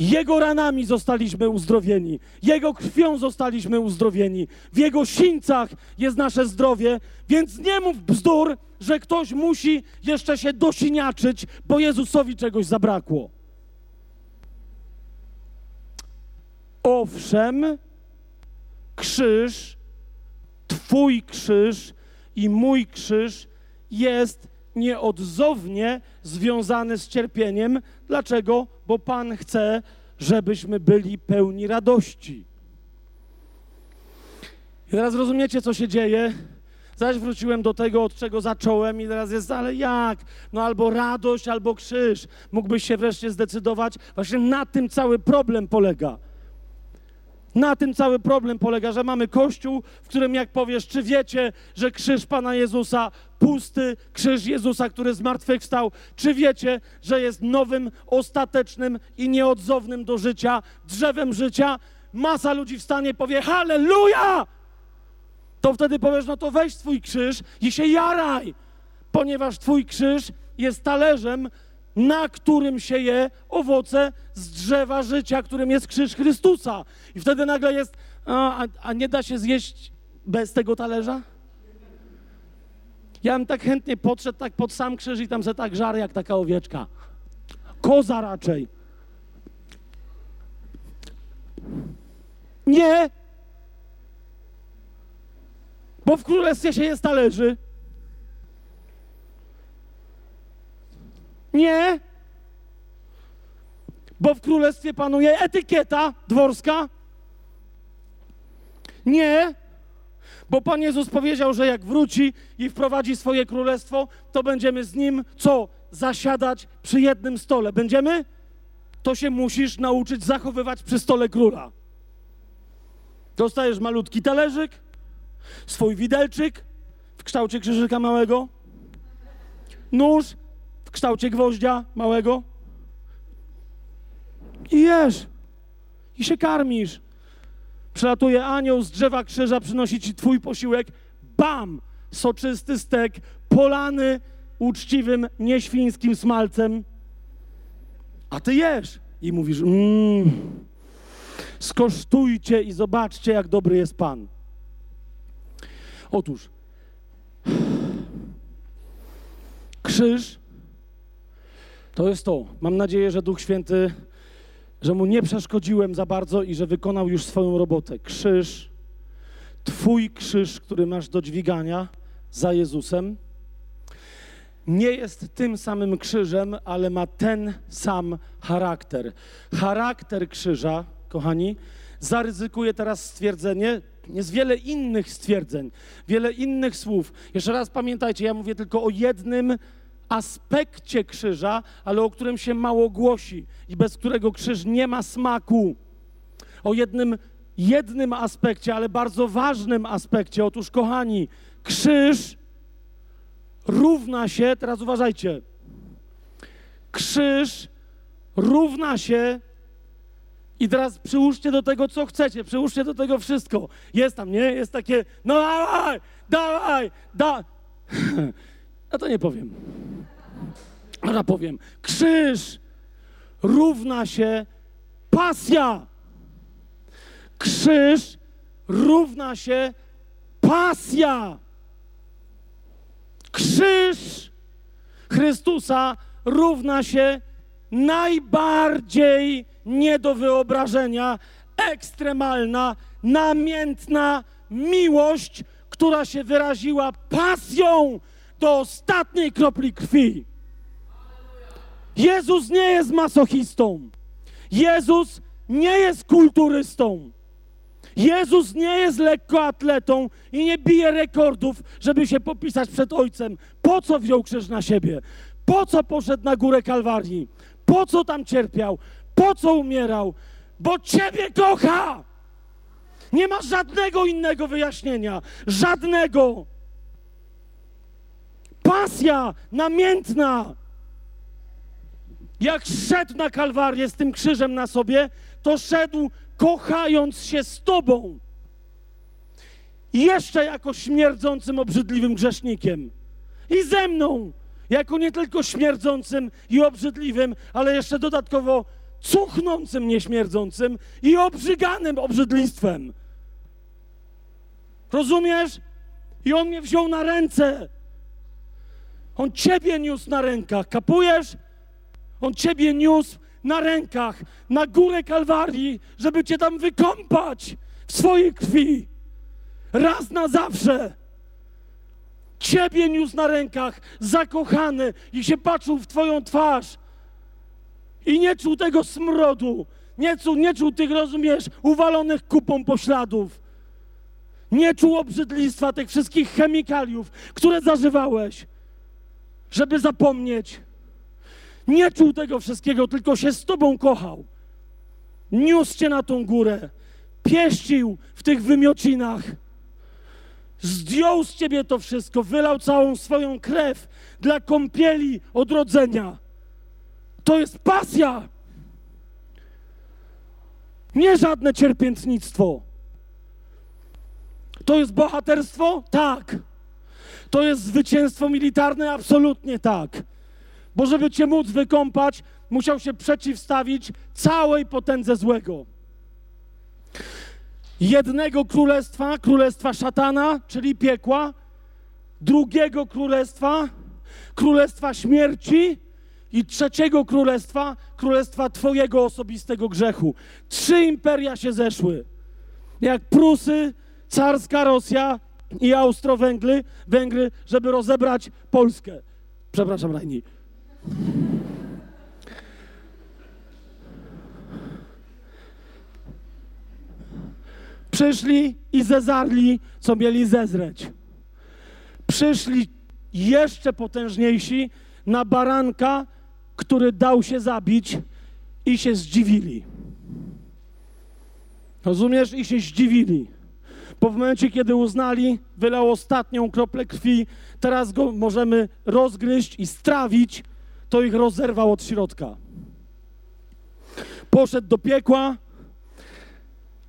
Jego ranami zostaliśmy uzdrowieni, Jego krwią zostaliśmy uzdrowieni, w Jego sińcach jest nasze zdrowie, więc nie mów bzdur, że ktoś musi jeszcze się dosiniaczyć, bo Jezusowi czegoś zabrakło. Owszem, krzyż, Twój krzyż i mój krzyż jest nieodzownie związany z cierpieniem. Dlaczego? Bo Pan chce, żebyśmy byli pełni radości. I teraz rozumiecie, co się dzieje? Zaś wróciłem do tego, od czego zacząłem, i teraz jest, ale jak? No albo radość, albo krzyż. Mógłbyś się wreszcie zdecydować. Właśnie na tym cały problem polega. Na tym cały problem polega, że mamy kościół, w którym jak powiesz, czy wiecie, że krzyż Pana Jezusa, pusty krzyż Jezusa, który zmartwychwstał, czy wiecie, że jest nowym, ostatecznym i nieodzownym do życia, drzewem życia, masa ludzi wstanie i powie halleluja! To wtedy powiesz, no to weź swój krzyż i się jaraj, ponieważ twój krzyż jest talerzem, na którym się je owoce z drzewa życia, którym jest krzyż Chrystusa. I wtedy nagle jest, a, a nie da się zjeść bez tego talerza? Ja bym tak chętnie podszedł tak pod sam krzyż i tam se tak żar jak taka owieczka. Koza raczej. Nie! Bo w królestwie się jest talerzy. Nie. Bo w królestwie panuje etykieta dworska. Nie. Bo Pan Jezus powiedział, że jak wróci i wprowadzi swoje królestwo, to będziemy z nim co? Zasiadać przy jednym stole. Będziemy? To się musisz nauczyć zachowywać przy stole króla. Dostajesz malutki talerzyk, swój widelczyk w kształcie krzyżyka małego, nóż w kształcie gwoździa małego i jesz. I się karmisz. Przelatuje anioł z drzewa krzyża, przynosi ci twój posiłek. Bam! Soczysty stek, polany uczciwym, nieświńskim smalcem. A ty jesz. I mówisz, mmm, skosztujcie i zobaczcie, jak dobry jest Pan. Otóż, [SIGHS] krzyż to jest to. Mam nadzieję, że Duch Święty że mu nie przeszkodziłem za bardzo i że wykonał już swoją robotę. Krzyż, Twój krzyż, który masz do dźwigania za Jezusem, nie jest tym samym krzyżem, ale ma ten sam charakter. Charakter krzyża, kochani, zaryzykuję teraz stwierdzenie, jest wiele innych stwierdzeń, wiele innych słów. Jeszcze raz pamiętajcie, ja mówię tylko o jednym aspekcie krzyża, ale o którym się mało głosi i bez którego krzyż nie ma smaku. O jednym, jednym aspekcie, ale bardzo ważnym aspekcie. Otóż, kochani, krzyż równa się, teraz uważajcie, krzyż równa się i teraz przyłóżcie do tego, co chcecie, przyłóżcie do tego wszystko. Jest tam, nie? Jest takie, no dawaj, dawaj, da. [LAUGHS] Ja to nie powiem. Ale powiem, krzyż równa się pasja. Krzyż równa się pasja. Krzyż Chrystusa równa się najbardziej nie do wyobrażenia, ekstremalna, namiętna miłość, która się wyraziła pasją do ostatniej kropli krwi. Jezus nie jest masochistą. Jezus nie jest kulturystą. Jezus nie jest lekkoatletą i nie bije rekordów, żeby się popisać przed Ojcem. Po co wziął krzyż na siebie? Po co poszedł na górę Kalwarii? Po co tam cierpiał? Po co umierał? Bo Ciebie kocha! Nie ma żadnego innego wyjaśnienia. Żadnego. Pasja namiętna. Jak szedł na Kalwarię z tym krzyżem na sobie, to szedł kochając się z Tobą. Jeszcze jako śmierdzącym, obrzydliwym grzesznikiem. I ze mną, jako nie tylko śmierdzącym i obrzydliwym, ale jeszcze dodatkowo cuchnącym, nieśmierdzącym i obrzyganym obrzydlistwem. Rozumiesz? I on mnie wziął na ręce. On ciebie niósł na rękach, kapujesz? On ciebie niósł na rękach na górę Kalwarii, żeby cię tam wykąpać w swojej krwi. Raz na zawsze. Ciebie niósł na rękach, zakochany i się patrzył w twoją twarz. I nie czuł tego smrodu. Nie czuł, nie czuł tych, rozumiesz, uwalonych kupą pośladów. Nie czuł obrzydlistwa tych wszystkich chemikaliów, które zażywałeś, żeby zapomnieć. Nie czuł tego wszystkiego, tylko się z Tobą kochał. Niósł Cię na tą górę, pieścił w tych wymiocinach, zdjął z Ciebie to wszystko, wylał całą swoją krew dla kąpieli odrodzenia. To jest pasja. Nie żadne cierpiętnictwo. To jest bohaterstwo? Tak. To jest zwycięstwo militarne? Absolutnie tak. Bo żeby cię móc wykąpać, musiał się przeciwstawić całej potędze złego. Jednego królestwa, królestwa szatana, czyli piekła, drugiego królestwa, królestwa śmierci i trzeciego królestwa, królestwa Twojego osobistego grzechu. Trzy imperia się zeszły. Jak Prusy, carska Rosja i Austro-Węgry, Węgry, żeby rozebrać Polskę. Przepraszam, Rajni. Przyszli i zezarli, co mieli zezreć. Przyszli jeszcze potężniejsi na baranka, który dał się zabić i się zdziwili. Rozumiesz? I się zdziwili. Bo w momencie, kiedy uznali, wylał ostatnią kroplę krwi, teraz go możemy rozgryźć i strawić, to ich rozerwał od środka. Poszedł do piekła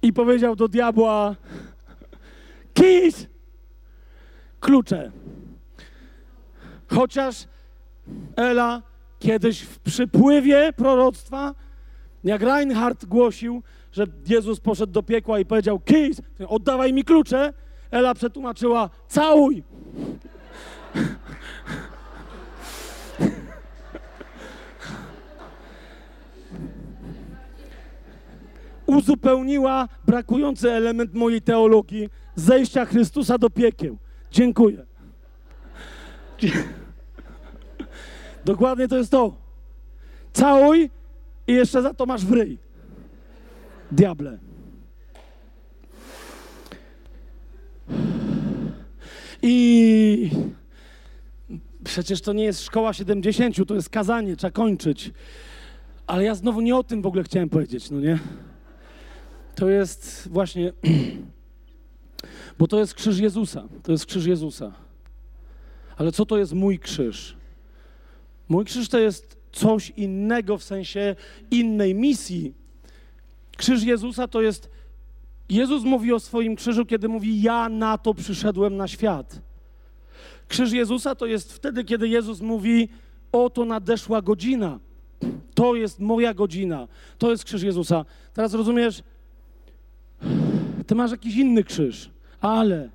i powiedział do diabła: Kis! Klucze. Chociaż Ela kiedyś w przypływie proroctwa, jak Reinhardt głosił, że Jezus poszedł do piekła i powiedział: Kis, oddawaj mi klucze. Ela przetłumaczyła: Całuj! Uzupełniła brakujący element mojej teologii zejścia Chrystusa do piekieł. Dziękuję. Dokładnie to jest to. Całuj i jeszcze za to masz w ryj. Diable. I przecież to nie jest szkoła 70, to jest kazanie, trzeba kończyć. Ale ja znowu nie o tym w ogóle chciałem powiedzieć, no nie? To jest właśnie, [CLEARS THROAT] bo to jest krzyż Jezusa. To jest krzyż Jezusa. Ale co to jest mój krzyż? Mój krzyż to jest coś innego w sensie innej misji. Krzyż Jezusa to jest. Jezus mówi o swoim krzyżu, kiedy mówi: Ja na to przyszedłem na świat. Krzyż Jezusa to jest wtedy, kiedy Jezus mówi: Oto nadeszła godzina. To jest moja godzina. To jest krzyż Jezusa. Teraz rozumiesz? Ty masz jakiś inny krzyż, ale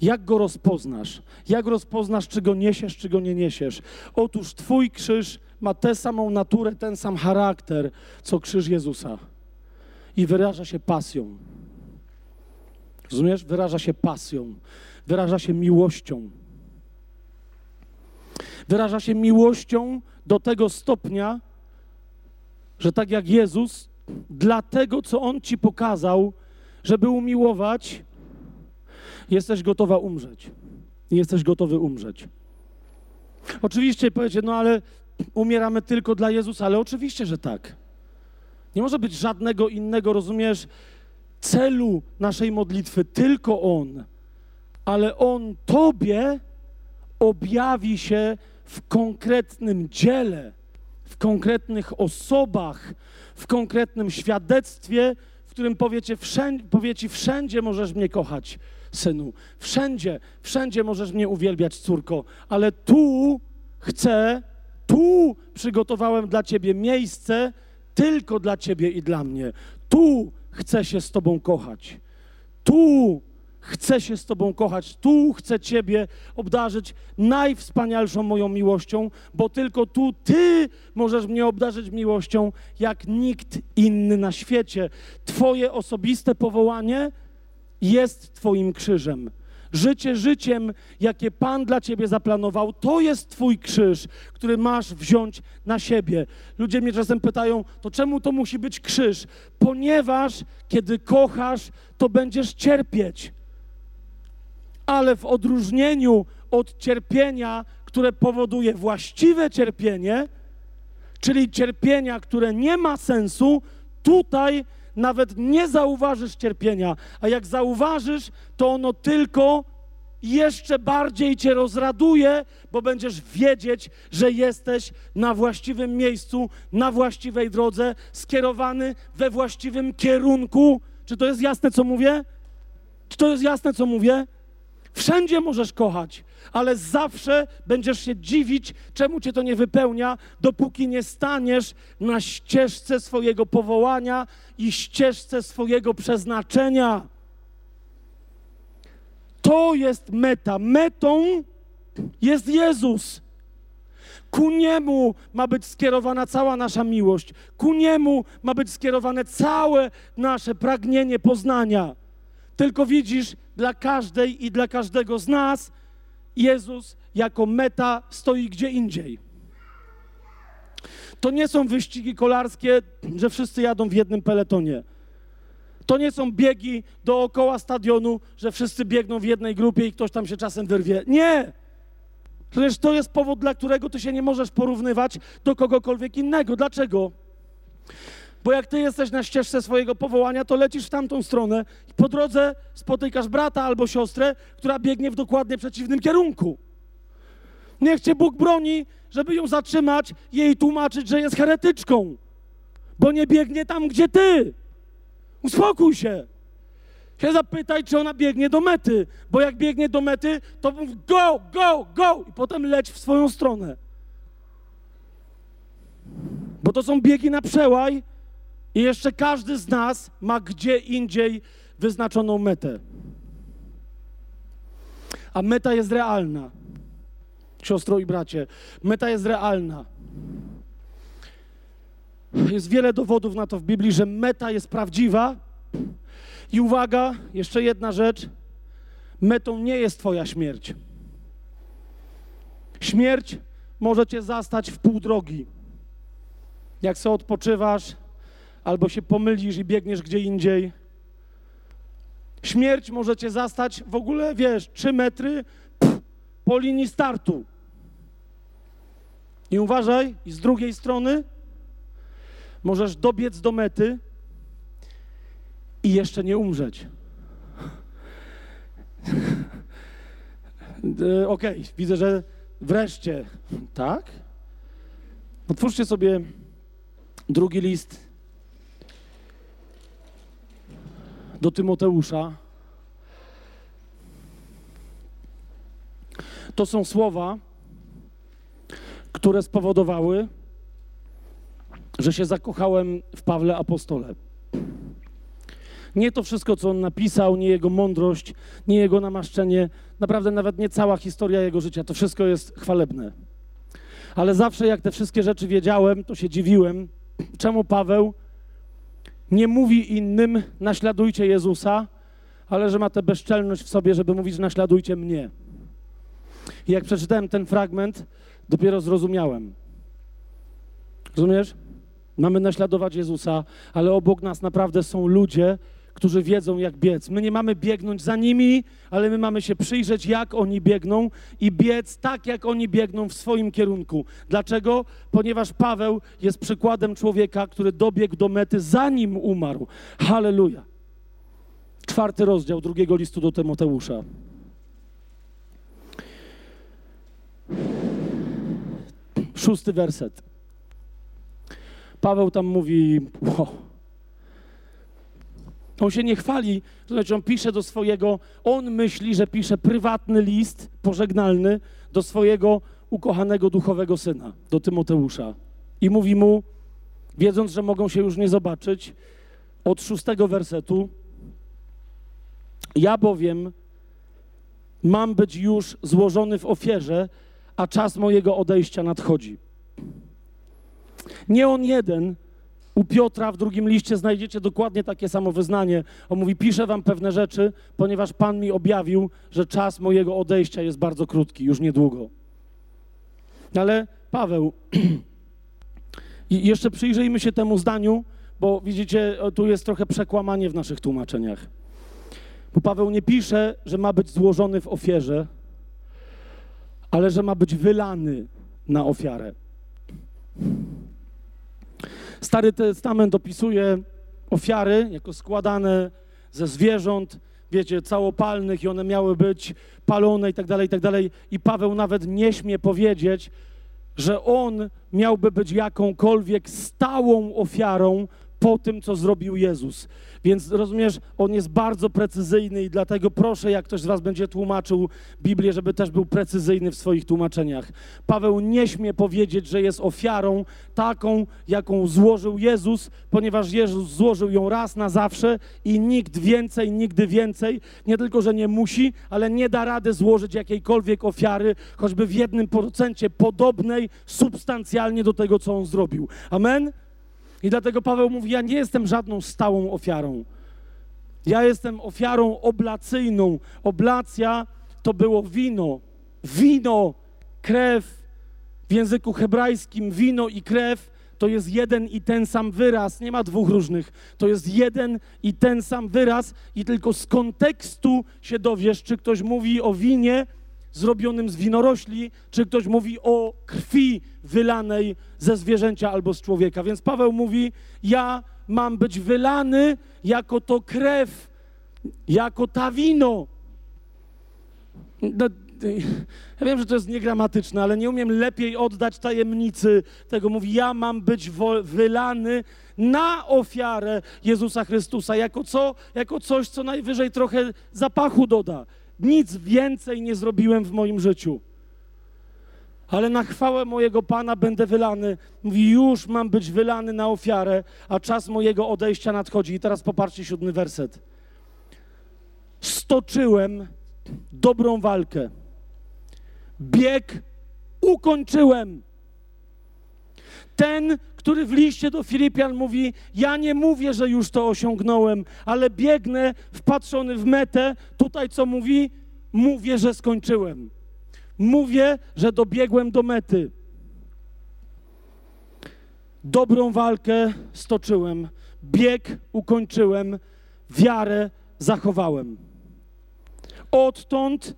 jak go rozpoznasz? Jak rozpoznasz, czy go niesiesz, czy go nie niesiesz? Otóż Twój krzyż ma tę samą naturę, ten sam charakter, co krzyż Jezusa. I wyraża się pasją. Rozumiesz? Wyraża się pasją, wyraża się miłością. Wyraża się miłością do tego stopnia, że tak jak Jezus, dla tego, co On Ci pokazał, żeby umiłować, jesteś gotowa umrzeć. Jesteś gotowy umrzeć. Oczywiście powiecie, no ale umieramy tylko dla Jezusa, ale oczywiście, że tak. Nie może być żadnego innego, rozumiesz, celu naszej modlitwy, tylko On. Ale On Tobie objawi się w konkretnym dziele, w konkretnych osobach, w konkretnym świadectwie, w którym powiecie, wszędzie, powie Ci, wszędzie możesz mnie kochać synu. Wszędzie, wszędzie możesz mnie uwielbiać, córko, ale tu chcę, tu przygotowałem dla ciebie miejsce tylko dla ciebie i dla mnie. Tu chcę się z tobą kochać. Tu chcę się z Tobą kochać, tu chcę Ciebie obdarzyć najwspanialszą moją miłością, bo tylko tu Ty możesz mnie obdarzyć miłością, jak nikt inny na świecie. Twoje osobiste powołanie jest Twoim krzyżem. Życie życiem, jakie Pan dla Ciebie zaplanował, to jest Twój krzyż, który masz wziąć na siebie. Ludzie mnie czasem pytają, to czemu to musi być krzyż? Ponieważ kiedy kochasz, to będziesz cierpieć. Ale w odróżnieniu od cierpienia, które powoduje właściwe cierpienie, czyli cierpienia, które nie ma sensu, tutaj nawet nie zauważysz cierpienia, a jak zauważysz, to ono tylko jeszcze bardziej cię rozraduje, bo będziesz wiedzieć, że jesteś na właściwym miejscu, na właściwej drodze, skierowany we właściwym kierunku. Czy to jest jasne, co mówię? Czy to jest jasne, co mówię? Wszędzie możesz kochać, ale zawsze będziesz się dziwić, czemu cię to nie wypełnia, dopóki nie staniesz na ścieżce swojego powołania i ścieżce swojego przeznaczenia. To jest meta. Metą jest Jezus. Ku niemu ma być skierowana cała nasza miłość. Ku niemu ma być skierowane całe nasze pragnienie poznania. Tylko widzisz, dla każdej i dla każdego z nas Jezus jako meta stoi gdzie indziej. To nie są wyścigi kolarskie, że wszyscy jadą w jednym peletonie. To nie są biegi dookoła stadionu, że wszyscy biegną w jednej grupie i ktoś tam się czasem wyrwie. Nie! Przecież to jest powód, dla którego ty się nie możesz porównywać do kogokolwiek innego. Dlaczego? Bo jak ty jesteś na ścieżce swojego powołania, to lecisz w tamtą stronę i po drodze spotykasz brata albo siostrę, która biegnie w dokładnie przeciwnym kierunku. Niech cię Bóg broni, żeby ją zatrzymać jej tłumaczyć, że jest heretyczką, bo nie biegnie tam, gdzie ty. Uspokój się. Się zapytaj, czy ona biegnie do mety, bo jak biegnie do mety, to mów go, go, go i potem leć w swoją stronę. Bo to są biegi na przełaj, i jeszcze każdy z nas ma gdzie indziej wyznaczoną metę. A meta jest realna. Siostro i bracie, meta jest realna. Jest wiele dowodów na to w Biblii, że meta jest prawdziwa. I uwaga, jeszcze jedna rzecz. Metą nie jest Twoja śmierć. Śmierć może Cię zastać w pół drogi. Jak sobie odpoczywasz, albo się pomylisz i biegniesz gdzie indziej. Śmierć może Cię zastać w ogóle, wiesz, trzy metry pff, po linii startu. I uważaj, z drugiej strony możesz dobiec do mety i jeszcze nie umrzeć. [LAUGHS] E, okej, okay, widzę, że wreszcie, tak? Otwórzcie sobie drugi list do Tymoteusza. To są słowa, które spowodowały, że się zakochałem w Pawle Apostole. Nie to wszystko, co on napisał, nie jego mądrość, nie jego namaszczenie, naprawdę nawet nie cała historia jego życia, to wszystko jest chwalebne. Ale zawsze, jak te wszystkie rzeczy wiedziałem, to się dziwiłem, czemu Paweł nie mówi innym, naśladujcie Jezusa, ale że ma tę bezczelność w sobie, żeby mówić, naśladujcie mnie. I jak przeczytałem ten fragment, dopiero zrozumiałem. Rozumiesz? Mamy naśladować Jezusa, ale obok nas naprawdę są ludzie, którzy wiedzą, jak biec. My nie mamy biegnąć za nimi, ale my mamy się przyjrzeć, jak oni biegną i biec tak, jak oni biegną w swoim kierunku. Dlaczego? Ponieważ Paweł jest przykładem człowieka, który dobiegł do mety, zanim umarł. Halleluja. Czwarty rozdział drugiego listu do Tymoteusza. Szósty werset. Paweł tam mówi, wow, on się nie chwali, znaczy on pisze do swojego, on myśli, że pisze prywatny list pożegnalny do swojego ukochanego duchowego syna, do Tymoteusza. I mówi mu, wiedząc, że mogą się już nie zobaczyć, od szóstego wersetu, ja bowiem mam być już złożony w ofierze, a czas mojego odejścia nadchodzi. Nie on jeden, u Piotra w drugim liście znajdziecie dokładnie takie samo wyznanie. On mówi: Piszę wam pewne rzeczy, ponieważ Pan mi objawił, że czas mojego odejścia jest bardzo krótki, już niedługo. Ale Paweł, [CLEARS THROAT] jeszcze przyjrzyjmy się temu zdaniu, bo widzicie, tu jest trochę przekłamanie w naszych tłumaczeniach. Bo Paweł nie pisze, że ma być złożony w ofierze, ale że ma być wylany na ofiarę. Stary Testament opisuje ofiary jako składane ze zwierząt, wiecie, całopalnych i one miały być palone i tak dalej, i tak dalej. I Paweł nawet nie śmie powiedzieć, że on miałby być jakąkolwiek stałą ofiarą po tym, co zrobił Jezus. Więc rozumiesz, on jest bardzo precyzyjny i dlatego proszę, jak ktoś z Was będzie tłumaczył Biblię, żeby też był precyzyjny w swoich tłumaczeniach. Paweł nie śmie powiedzieć, że jest ofiarą taką, jaką złożył Jezus, ponieważ Jezus złożył ją raz na zawsze i nikt więcej, nigdy więcej, nie tylko, że nie musi, ale nie da rady złożyć jakiejkolwiek ofiary, choćby w jednym procencie podobnej substancjalnie do tego, co on zrobił. Amen? I dlatego Paweł mówi: Ja nie jestem żadną stałą ofiarą. Ja jestem ofiarą oblacyjną. Oblacja to było wino. Wino, krew. W języku hebrajskim wino i krew to jest jeden i ten sam wyraz. Nie ma dwóch różnych. To jest jeden i ten sam wyraz, i tylko z kontekstu się dowiesz, czy ktoś mówi o winie zrobionym z winorośli, czy ktoś mówi o krwi wylanej ze zwierzęcia albo z człowieka. Więc Paweł mówi: Ja mam być wylany jako to krew, jako ta wino. No, ja wiem, że to jest niegramatyczne, ale nie umiem lepiej oddać tajemnicy tego. Mówi, ja mam być wylany na ofiarę Jezusa Chrystusa, jako co? Jako coś, co najwyżej trochę zapachu doda. Nic więcej nie zrobiłem w moim życiu. Ale na chwałę mojego Pana będę wylany. Mówi, już mam być wylany na ofiarę, a czas mojego odejścia nadchodzi. I teraz popatrzcie siódmy werset. Stoczyłem dobrą walkę. Bieg ukończyłem. Ten, który w liście do Filipian mówi: Ja nie mówię, że już to osiągnąłem, ale biegnę wpatrzony w metę. Tutaj co mówi? Mówię, że skończyłem. Mówię, że dobiegłem do mety. Dobrą walkę stoczyłem, bieg ukończyłem, wiarę zachowałem. Odtąd,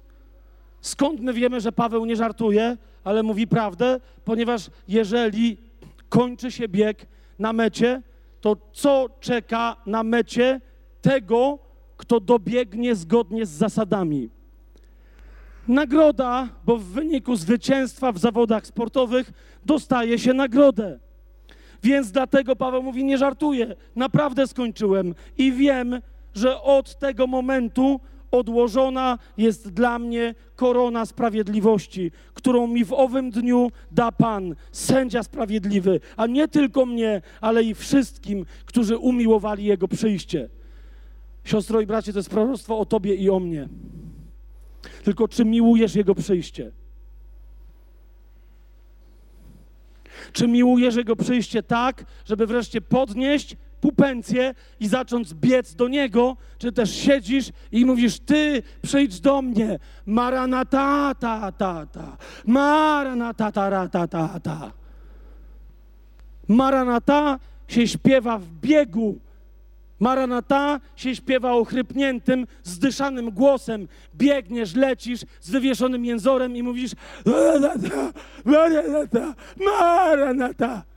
skąd my wiemy, że Paweł nie żartuje, ale mówi prawdę, ponieważ jeżeli kończy się bieg na mecie, to co czeka na mecie tego, kto dobiegnie zgodnie z zasadami? Nagroda, bo w wyniku zwycięstwa w zawodach sportowych dostaje się nagrodę. Więc dlatego Paweł mówi: Nie żartuję, naprawdę skończyłem i wiem, że od tego momentu odłożona jest dla mnie korona sprawiedliwości, którą mi w owym dniu da Pan, sędzia sprawiedliwy, a nie tylko mnie, ale i wszystkim, którzy umiłowali Jego przyjście. Siostro i bracie, to jest proroctwo o Tobie i o mnie. Tylko czy miłujesz Jego przyjście? Czy miłujesz Jego przyjście tak, żeby wreszcie podnieść pupencję i zacząć biec do Niego, czy też siedzisz i mówisz, Ty przyjdź do mnie, maranata, ta, ta, ta, maranata, ta, ta, ta, ta. Maranata się śpiewa w biegu, Maranata się śpiewa ochrypniętym, zdyszanym głosem. Biegniesz, lecisz z wywieszonym jęzorem i mówisz Maranata, Maranata, Maranata.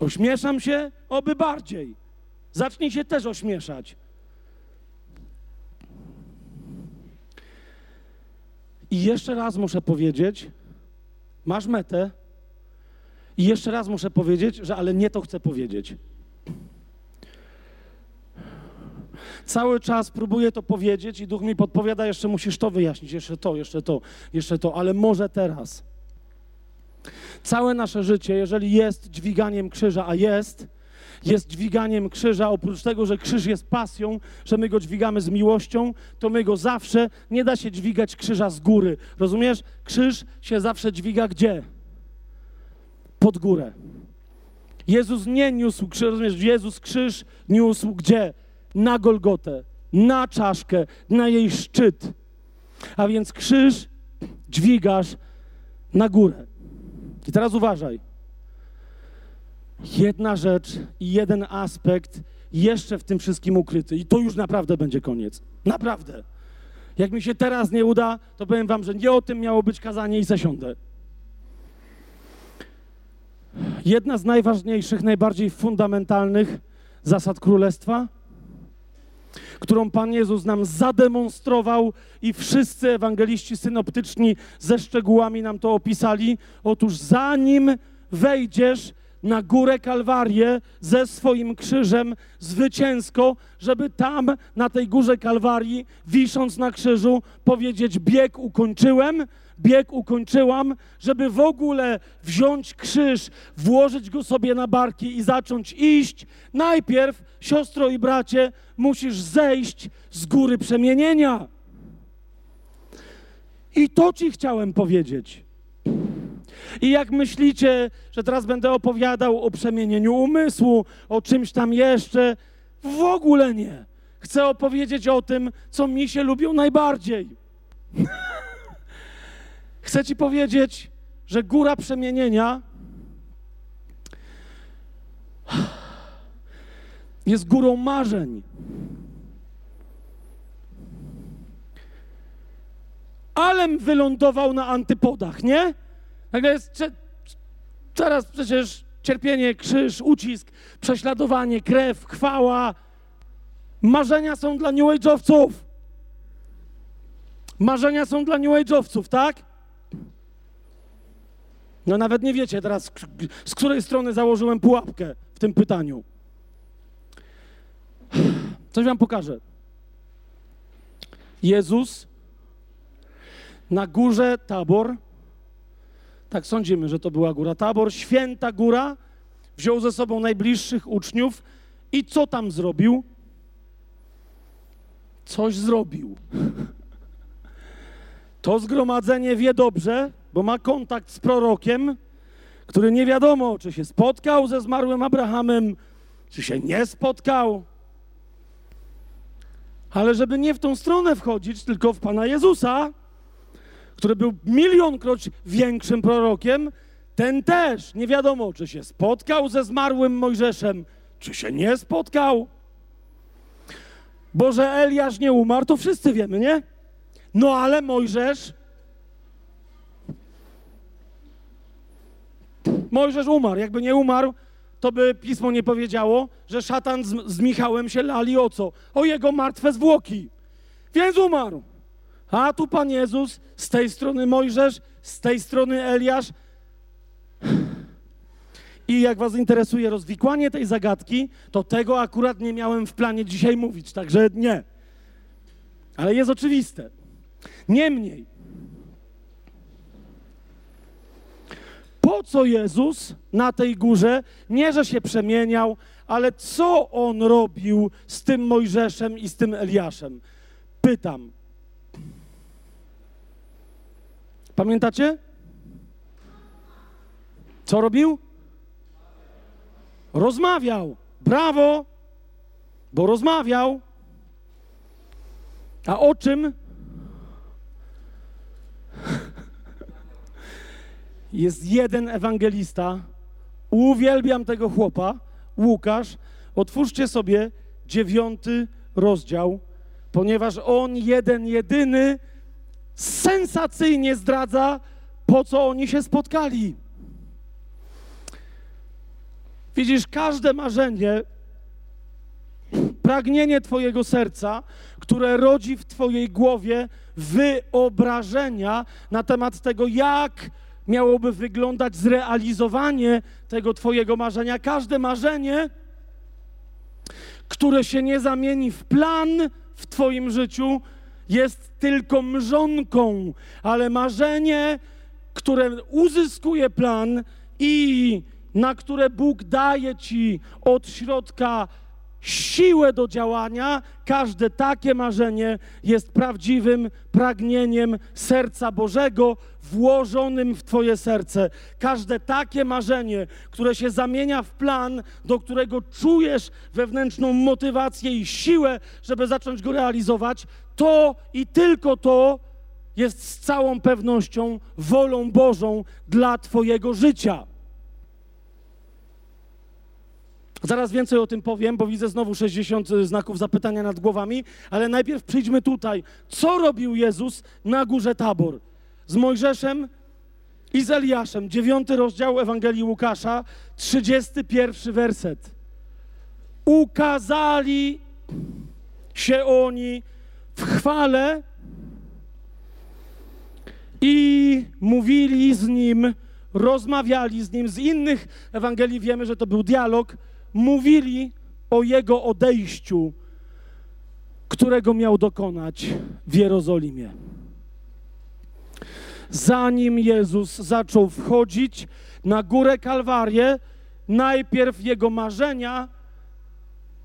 Ośmieszam się? Oby bardziej. Zacznij się też ośmieszać. I jeszcze raz muszę powiedzieć, masz metę. I jeszcze raz muszę powiedzieć, że ale nie to chcę powiedzieć. Cały czas próbuję to powiedzieć i duch mi podpowiada, jeszcze musisz to wyjaśnić, jeszcze to, jeszcze to, jeszcze to, ale może teraz. Całe nasze życie, jeżeli jest dźwiganiem krzyża, a jest, jest dźwiganiem krzyża, oprócz tego, że krzyż jest pasją, że my go dźwigamy z miłością, to my go zawsze, nie da się dźwigać krzyża z góry. Rozumiesz? Krzyż się zawsze dźwiga gdzie? Pod górę. Jezus nie niósł krzyż, rozumiesz? Jezus krzyż niósł gdzie? Na Golgotę, na czaszkę, na jej szczyt. A więc krzyż dźwigasz na górę. I teraz uważaj. Jedna rzecz i jeden aspekt jeszcze w tym wszystkim ukryty. I to już naprawdę będzie koniec. Naprawdę. Jak mi się teraz nie uda, to powiem wam, że nie o tym miało być kazanie i zasiądę. Jedna z najważniejszych, najbardziej fundamentalnych zasad królestwa, którą Pan Jezus nam zademonstrował i wszyscy ewangeliści synoptyczni ze szczegółami nam to opisali. Otóż zanim wejdziesz na górę Kalwarię ze swoim krzyżem zwycięsko, żeby tam na tej górze Kalwarii, wisząc na krzyżu, powiedzieć: Bieg ukończyłem, bieg ukończyłam, żeby w ogóle wziąć krzyż, włożyć go sobie na barki i zacząć iść. Najpierw, siostro i bracie, musisz zejść z góry przemienienia. I to ci chciałem powiedzieć. I jak myślicie, że teraz będę opowiadał o przemienieniu umysłu, o czymś tam jeszcze, w ogóle nie. Chcę opowiedzieć o tym, co mi się lubią najbardziej. [LAUGHS] Chcę ci powiedzieć, że góra przemienienia jest górą marzeń. Alem wylądował na antypodach, nie? Nagle jest teraz przecież cierpienie, krzyż, ucisk, prześladowanie, krew, chwała. Marzenia są dla New Age'owców. Marzenia są dla New Age'owców, tak? No nawet nie wiecie teraz, z której strony założyłem pułapkę w tym pytaniu. Coś wam pokażę. Jezus na górze Tabor, tak sądzimy, że to była góra Tabor, święta góra, wziął ze sobą najbliższych uczniów i co tam zrobił? Coś zrobił. [LAUGHS] To zgromadzenie wie dobrze, bo ma kontakt z prorokiem, który nie wiadomo, czy się spotkał ze zmarłym Abrahamem, czy się nie spotkał. Ale żeby nie w tą stronę wchodzić, tylko w Pana Jezusa, który był milionkroć większym prorokiem, ten też nie wiadomo, czy się spotkał ze zmarłym Mojżeszem, czy się nie spotkał. Bo że Eliasz nie umarł, to wszyscy wiemy, nie? No ale Mojżesz. Mojżesz umarł. Jakby nie umarł, to by pismo nie powiedziało, że szatan z, z Michałem się lali o co? O jego martwe zwłoki. Więc umarł. A tu Pan Jezus, z tej strony Mojżesz, z tej strony Eliasz. I jak Was interesuje rozwikłanie tej zagadki, to tego akurat nie miałem w planie dzisiaj mówić, także nie. Ale jest oczywiste. Niemniej, po co Jezus na tej górze, nie że się przemieniał, ale co on robił z tym Mojżeszem i z tym Eliaszem? Pytam. Pamiętacie? Co robił? Rozmawiał. Brawo, bo rozmawiał. A o czym? Jest jeden ewangelista. Uwielbiam tego chłopa, Łukasz. Otwórzcie sobie dziewiąty rozdział, ponieważ on jeden, jedyny sensacyjnie zdradza, po co oni się spotkali. Widzisz, każde marzenie, pragnienie Twojego serca, które rodzi w Twojej głowie wyobrażenia na temat tego, jak miałoby wyglądać zrealizowanie tego Twojego marzenia. Każde marzenie, które się nie zamieni w plan w Twoim życiu, jest tylko mrzonką, ale marzenie, które uzyskuje plan i na które Bóg daje Ci od środka siłę do działania, każde takie marzenie jest prawdziwym pragnieniem serca Bożego włożonym w Twoje serce. Każde takie marzenie, które się zamienia w plan, do którego czujesz wewnętrzną motywację i siłę, żeby zacząć go realizować, to i tylko to jest z całą pewnością wolą Bożą dla Twojego życia. Zaraz więcej o tym powiem, bo widzę znowu 60 znaków zapytania nad głowami, ale najpierw przyjdźmy tutaj. Co robił Jezus na górze Tabor? Z Mojżeszem i z Eliaszem. Dziewiąty rozdział Ewangelii Łukasza, 31 werset. Ukazali się oni w chwale i mówili z nim, rozmawiali z nim. Z innych Ewangelii wiemy, że to był dialog mówili o jego odejściu, którego miał dokonać w Jerozolimie. Zanim Jezus zaczął wchodzić na górę Kalwarię, najpierw jego marzenia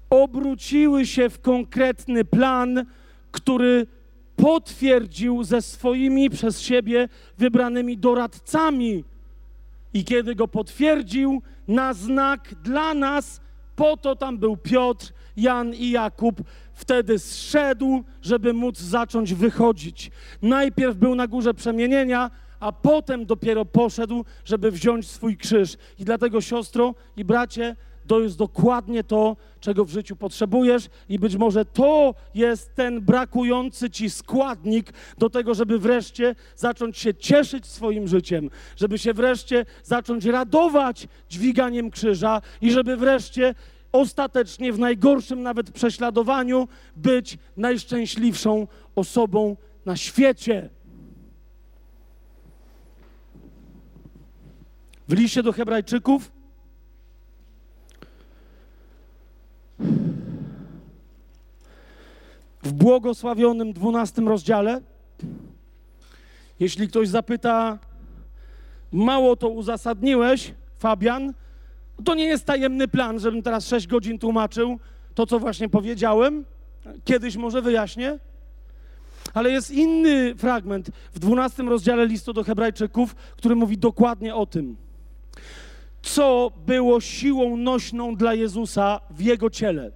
obróciły się w konkretny plan, który potwierdził ze swoimi przez siebie wybranymi doradcami. I kiedy go potwierdził, na znak dla nas, po to tam był Piotr, Jan i Jakub. Wtedy zszedł, żeby móc zacząć wychodzić. Najpierw był na górze przemienienia, a potem dopiero poszedł, żeby wziąć swój krzyż. I dlatego, siostro i bracie, to jest dokładnie to, czego w życiu potrzebujesz, i być może to jest ten brakujący ci składnik do tego, żeby wreszcie zacząć się cieszyć swoim życiem, żeby się wreszcie zacząć radować dźwiganiem krzyża i żeby wreszcie ostatecznie w najgorszym nawet prześladowaniu być najszczęśliwszą osobą na świecie. W liście do Hebrajczyków w błogosławionym 12 rozdziale. Jeśli ktoś zapyta, mało to uzasadniłeś, Fabian, to nie jest tajemny plan, żebym teraz 6 godzin tłumaczył to, co właśnie powiedziałem. Kiedyś może wyjaśnię. Ale jest inny fragment w 12 rozdziale listu do Hebrajczyków, który mówi dokładnie o tym. co było siłą nośną dla Jezusa w jego ciele.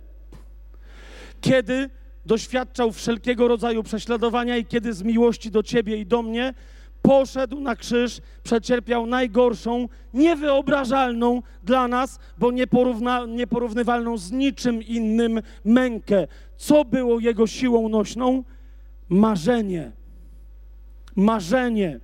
Kiedy doświadczał wszelkiego rodzaju prześladowania i kiedy z miłości do ciebie i do mnie poszedł na krzyż, przecierpiał najgorszą, niewyobrażalną dla nas, bo nieporówna, nieporównywalną z niczym innym mękę. Co było jego siłą nośną? Marzenie. Marzenie.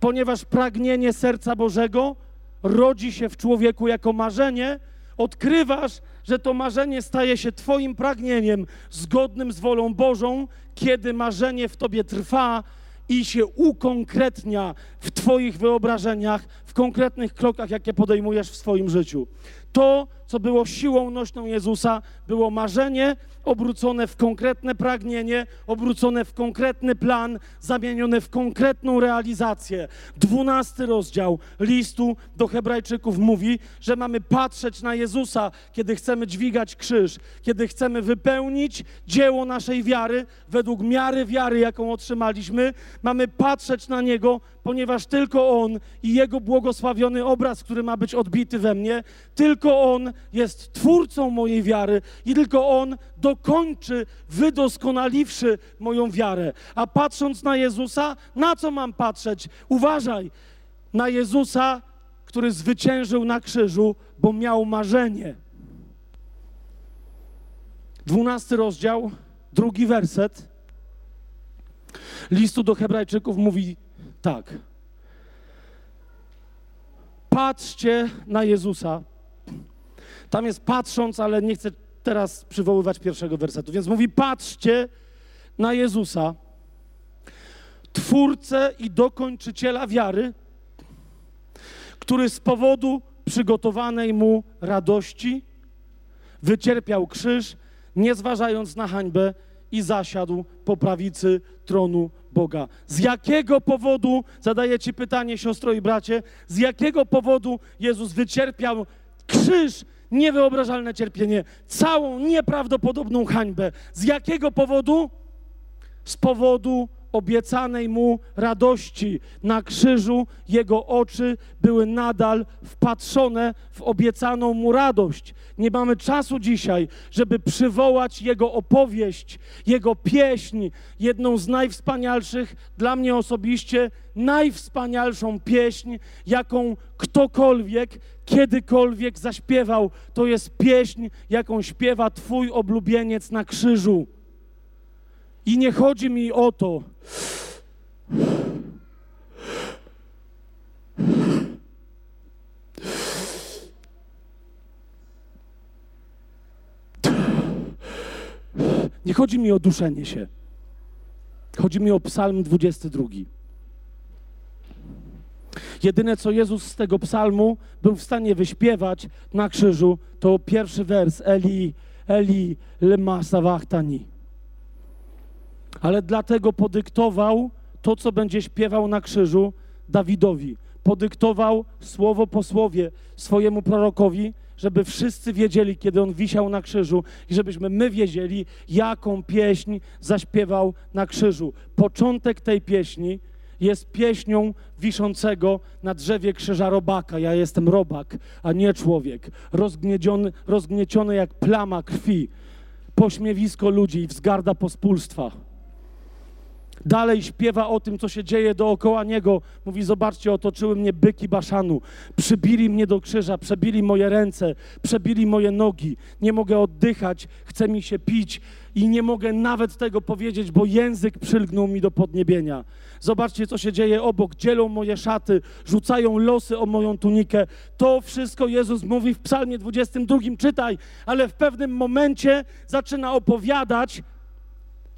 Ponieważ pragnienie serca Bożego rodzi się w człowieku jako marzenie, odkrywasz, że to marzenie staje się Twoim pragnieniem zgodnym z wolą Bożą, kiedy marzenie w Tobie trwa i się ukonkretnia w Twoich wyobrażeniach, w konkretnych krokach, jakie podejmujesz w swoim życiu. To, co było siłą nośną Jezusa, było marzenie obrócone w konkretne pragnienie, obrócone w konkretny plan, zamienione w konkretną realizację. Dwunasty rozdział listu do Hebrajczyków mówi, że mamy patrzeć na Jezusa, kiedy chcemy dźwigać krzyż, kiedy chcemy wypełnić dzieło naszej wiary według miary wiary, jaką otrzymaliśmy. Mamy patrzeć na Niego, ponieważ tylko On i Jego błogosławiony obraz, który ma być odbity we mnie, tylko On jest twórcą mojej wiary i tylko On dokończy, wydoskonaliwszy moją wiarę. A patrząc na Jezusa, na co mam patrzeć? Uważaj, na Jezusa, który zwyciężył na krzyżu, bo miał marzenie. Dwunasty rozdział, drugi werset listu do Hebrajczyków mówi tak. Patrzcie na Jezusa. Tam jest patrząc, ale nie chcę teraz przywoływać pierwszego wersetu. Więc mówi: Patrzcie na Jezusa, twórcę i dokończyciela wiary, który z powodu przygotowanej mu radości wycierpiał krzyż, nie zważając na hańbę i zasiadł po prawicy tronu Boga. Z jakiego powodu, zadaję Ci pytanie, siostro i bracie, z jakiego powodu Jezus wycierpiał krzyż, niewyobrażalne cierpienie, całą nieprawdopodobną hańbę? Z jakiego powodu? Z powodu obiecanej mu radości. Na krzyżu jego oczy były nadal wpatrzone w obiecaną mu radość. Nie mamy czasu dzisiaj, żeby przywołać jego opowieść, jego pieśń, jedną z najwspanialszych, dla mnie osobiście najwspanialszą pieśń, jaką ktokolwiek kiedykolwiek zaśpiewał. To jest pieśń, jaką śpiewa Twój oblubieniec na krzyżu. I nie chodzi mi o to, nie chodzi mi o duszenie się. Chodzi mi o Psalm 22. Jedyne, co Jezus z tego psalmu był w stanie wyśpiewać na krzyżu, to pierwszy wers Eli, Eli, lema sawachtani ale dlatego podyktował to, co będzie śpiewał na krzyżu Dawidowi. Podyktował słowo po słowie swojemu prorokowi, żeby wszyscy wiedzieli, kiedy on wisiał na krzyżu i żebyśmy my wiedzieli, jaką pieśń zaśpiewał na krzyżu. Początek tej pieśni jest pieśnią wiszącego na drzewie krzyża robaka. Ja jestem robak, a nie człowiek. Rozgnieciony, rozgnieciony jak plama krwi. Pośmiewisko ludzi i wzgarda pospólstwa. Dalej śpiewa o tym, co się dzieje dookoła niego. Mówi: Zobaczcie, otoczyły mnie byki baszanu, przybili mnie do krzyża, przebili moje ręce, przebili moje nogi. Nie mogę oddychać, chce mi się pić i nie mogę nawet tego powiedzieć, bo język przylgnął mi do podniebienia. Zobaczcie, co się dzieje obok. Dzielą moje szaty, rzucają losy o moją tunikę. To wszystko Jezus mówi w Psalmie 22. Czytaj, ale w pewnym momencie zaczyna opowiadać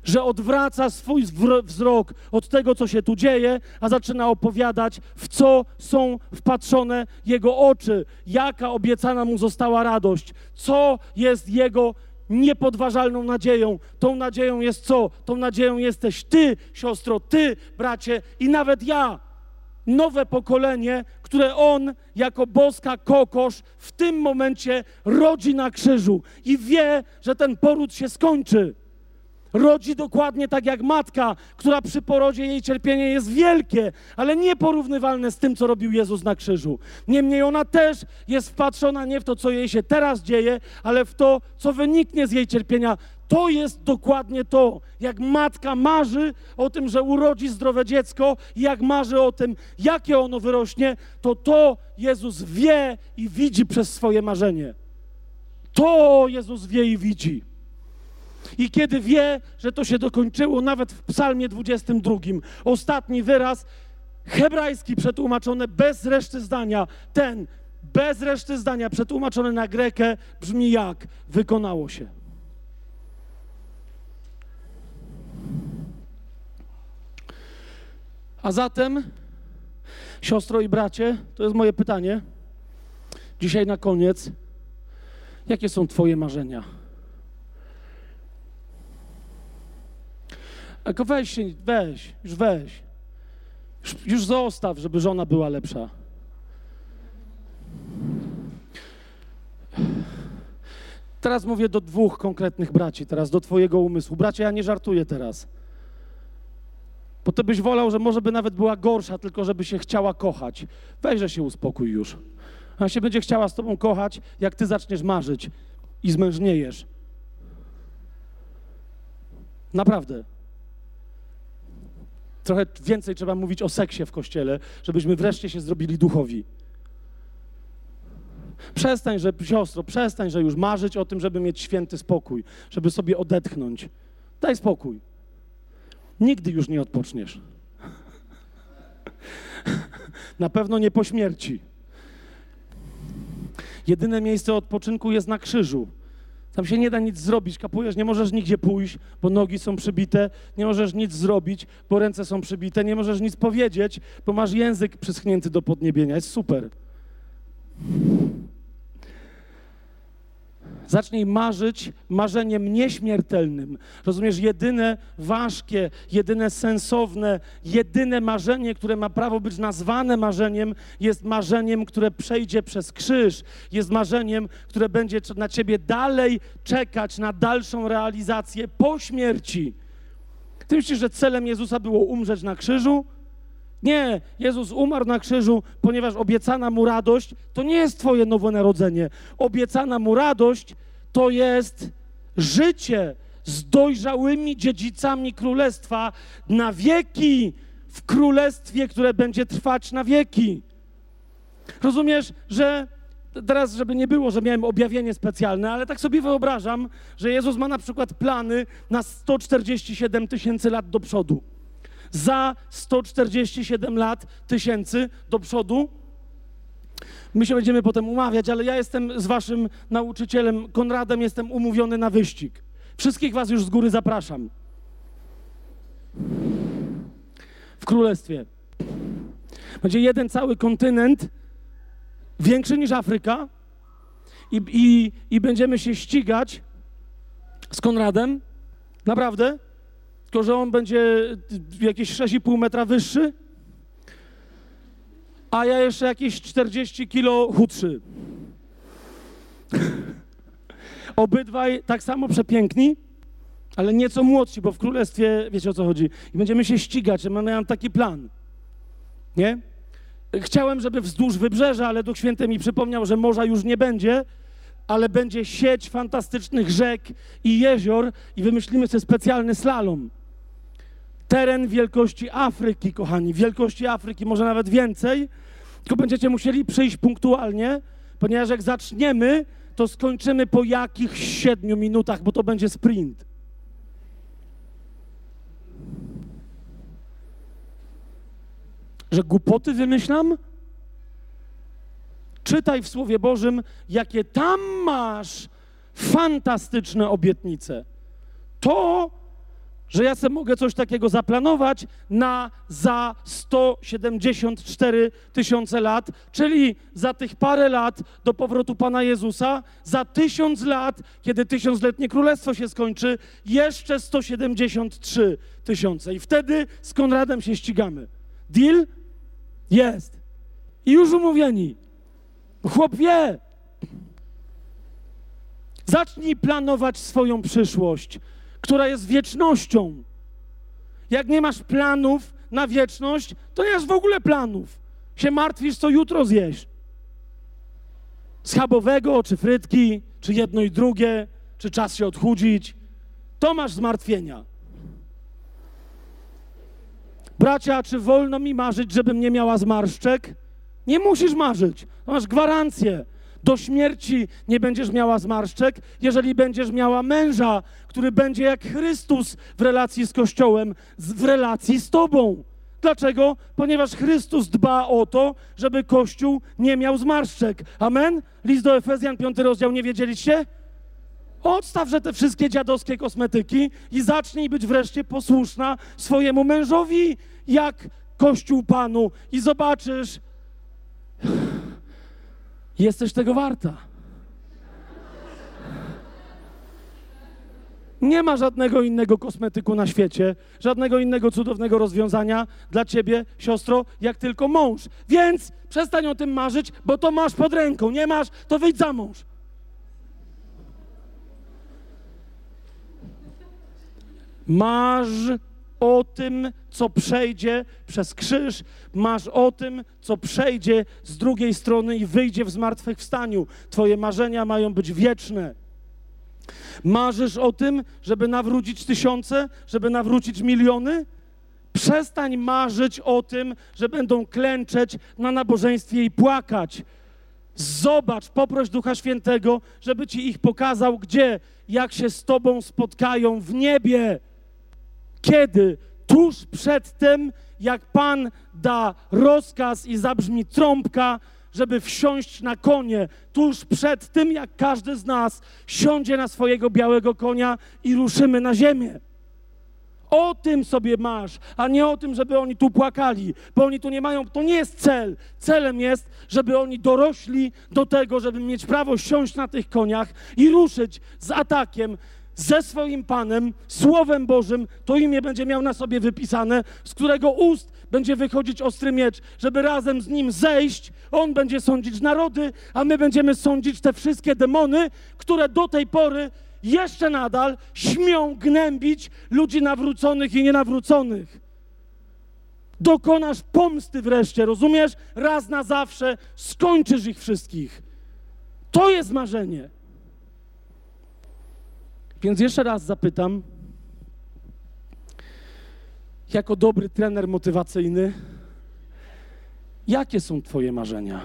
że odwraca swój wzrok od tego, co się tu dzieje, a zaczyna opowiadać, w co są wpatrzone jego oczy, jaka obiecana mu została radość, co jest jego niepodważalną nadzieją. Tą nadzieją jest co? Tą nadzieją jesteś ty, siostro, ty, bracie i nawet ja. Nowe pokolenie, które on jako boska kokosz w tym momencie rodzi na krzyżu i wie, że ten poród się skończy rodzi dokładnie tak jak matka, która przy porodzie jej cierpienie jest wielkie, ale nieporównywalne z tym, co robił Jezus na krzyżu. Niemniej ona też jest wpatrzona nie w to, co jej się teraz dzieje, ale w to, co wyniknie z jej cierpienia. To jest dokładnie to, jak matka marzy o tym, że urodzi zdrowe dziecko, jak marzy o tym, jakie ono wyrośnie, to to Jezus wie i widzi przez swoje marzenie. To Jezus wie i widzi. I kiedy wie, że to się dokończyło, nawet w Psalmie 22, ostatni wyraz, hebrajski przetłumaczony bez reszty zdania, ten bez reszty zdania przetłumaczony na grekę brzmi jak wykonało się. A zatem, siostro i bracie, to jest moje pytanie. Dzisiaj na koniec, jakie są Twoje marzenia? Tylko weź się, weź, już weź. Już, już zostaw, żeby żona była lepsza. Teraz mówię do dwóch konkretnych braci, teraz do twojego umysłu. Bracie, ja nie żartuję teraz. Bo ty byś wolał, że może by nawet była gorsza, tylko żeby się chciała kochać. Weź, że się uspokój już. Ona się będzie chciała z tobą kochać, jak ty zaczniesz marzyć i zmężniejesz. Naprawdę. Trochę więcej trzeba mówić o seksie w kościele, żebyśmy wreszcie się zrobili duchowi. Przestań, że siostro, przestań, że już marzyć o tym, żeby mieć święty spokój, żeby sobie odetchnąć. Daj spokój. Nigdy już nie odpoczniesz. Na pewno nie po śmierci. Jedyne miejsce odpoczynku jest na krzyżu. Tam się nie da nic zrobić, kapujesz, nie możesz nigdzie pójść, bo nogi są przybite, nie możesz nic zrobić, bo ręce są przybite, nie możesz nic powiedzieć, bo masz język przyschnięty do podniebienia. Jest super. Zacznij marzyć marzeniem nieśmiertelnym. Rozumiesz, jedyne ważkie, jedyne sensowne, jedyne marzenie, które ma prawo być nazwane marzeniem, jest marzeniem, które przejdzie przez krzyż. Jest marzeniem, które będzie na ciebie dalej czekać na dalszą realizację po śmierci. Ty myślisz, że celem Jezusa było umrzeć na krzyżu? Nie, Jezus umarł na krzyżu, ponieważ obiecana mu radość to nie jest Twoje nowe narodzenie. Obiecana mu radość to jest życie z dojrzałymi dziedzicami królestwa na wieki, w królestwie, które będzie trwać na wieki. Rozumiesz, że teraz, żeby nie było, że miałem objawienie specjalne, ale tak sobie wyobrażam, że Jezus ma na przykład plany na 147 tysięcy lat do przodu za 147 lat tysięcy do przodu. My się będziemy potem umawiać, ale ja jestem z waszym nauczycielem Konradem, jestem umówiony na wyścig. Wszystkich was już z góry zapraszam. W królestwie. Będzie jeden cały kontynent, większy niż Afryka, i, i, i będziemy się ścigać z Konradem. Naprawdę tylko że on będzie jakieś 6,5 metra wyższy, a ja jeszcze jakieś 40 kilo chudszy. [LAUGHS] Obydwaj tak samo przepiękni, ale nieco młodsi, bo w królestwie wiecie o co chodzi. I będziemy się ścigać, ja miałem taki plan. Nie? Chciałem, żeby wzdłuż wybrzeża, ale Duch Święty mi przypomniał, że morza już nie będzie, ale będzie sieć fantastycznych rzek i jezior i wymyślimy sobie specjalny slalom teren wielkości Afryki, kochani, wielkości Afryki, może nawet więcej, tylko będziecie musieli przyjść punktualnie, ponieważ jak zaczniemy, to skończymy po jakichś siedmiu minutach, bo to będzie sprint. Że głupoty wymyślam? Czytaj w Słowie Bożym, jakie tam masz fantastyczne obietnice. To że ja sobie mogę coś takiego zaplanować na za 174 tysiące lat, czyli za tych parę lat do powrotu Pana Jezusa, za tysiąc lat, kiedy tysiącletnie królestwo się skończy, jeszcze 173 tysiące. I wtedy z Konradem się ścigamy. Deal? Jest. I już umówieni. Chłop wie. Zacznij planować swoją przyszłość która jest wiecznością. Jak nie masz planów na wieczność, to nie masz w ogóle planów. Się martwisz, co jutro zjeść. Schabowego, czy frytki, czy jedno i drugie, czy czas się odchudzić. To masz zmartwienia. Bracia, czy wolno mi marzyć, żebym nie miała zmarszczek? Nie musisz marzyć. Masz gwarancję. Do śmierci nie będziesz miała zmarszczek, jeżeli będziesz miała męża, który będzie jak Chrystus w relacji z Kościołem, w relacji z Tobą. Dlaczego? Ponieważ Chrystus dba o to, żeby Kościół nie miał zmarszczek. Amen? List do Efezjan, piąty rozdział, nie wiedzieliście? Odstaw, że te wszystkie dziadowskie kosmetyki i zacznij być wreszcie posłuszna swojemu mężowi, jak Kościół Panu i zobaczysz, jesteś tego warta. Nie ma żadnego innego kosmetyku na świecie, żadnego innego cudownego rozwiązania dla ciebie, siostro, jak tylko mąż. Więc przestań o tym marzyć, bo to masz pod ręką. Nie masz, to wyjdź za mąż. Masz o tym, co przejdzie przez krzyż, masz o tym, co przejdzie z drugiej strony i wyjdzie w zmartwychwstaniu. Twoje marzenia mają być wieczne. Marzysz o tym, żeby nawrócić tysiące, żeby nawrócić miliony? Przestań marzyć o tym, że będą klęczeć na nabożeństwie i płakać. Zobacz, poproś Ducha Świętego, żeby ci ich pokazał, gdzie, jak się z Tobą spotkają w niebie. Kiedy? Tuż przed tym, jak Pan da rozkaz i zabrzmi trąbka, żeby wsiąść na konie, tuż przed tym, jak każdy z nas siądzie na swojego białego konia i ruszymy na ziemię. O tym sobie masz, a nie o tym, żeby oni tu płakali, bo oni tu nie mają, to nie jest cel. Celem jest, żeby oni dorośli do tego, żeby mieć prawo siąść na tych koniach i ruszyć z atakiem ze swoim Panem, Słowem Bożym, to imię będzie miał na sobie wypisane, z którego ust będzie wychodzić ostry miecz, żeby razem z nim zejść. On będzie sądzić narody, a my będziemy sądzić te wszystkie demony, które do tej pory jeszcze nadal śmią gnębić ludzi nawróconych i nienawróconych. Dokonasz pomsty wreszcie, rozumiesz? Raz na zawsze skończysz ich wszystkich. To jest marzenie. Więc jeszcze raz zapytam, jako dobry trener motywacyjny, jakie są Twoje marzenia?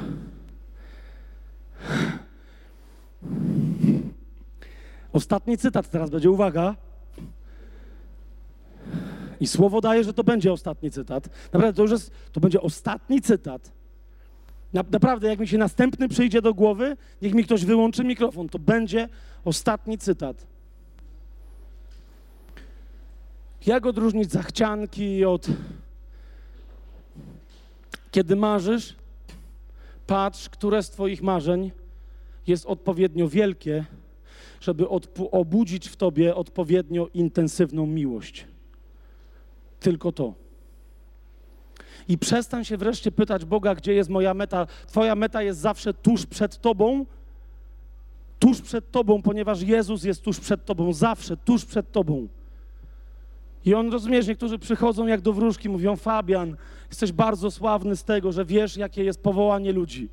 Ostatni cytat teraz będzie, uwaga. I słowo daje, że to będzie ostatni cytat. Naprawdę, to już jest, to będzie ostatni cytat. Naprawdę, jak mi się następny przyjdzie do głowy, niech mi ktoś wyłączy mikrofon. To będzie ostatni cytat. Jak odróżnić zachcianki od. Kiedy marzysz, patrz, które z Twoich marzeń jest odpowiednio wielkie, żeby obudzić w Tobie odpowiednio intensywną miłość. Tylko to. I przestań się wreszcie pytać Boga, gdzie jest moja meta. Twoja meta jest zawsze tuż przed Tobą, tuż przed Tobą, ponieważ Jezus jest tuż przed Tobą, zawsze tuż przed Tobą. I on, rozumiesz, niektórzy przychodzą jak do wróżki, mówią, Fabian, jesteś bardzo sławny z tego, że wiesz, jakie jest powołanie ludzi.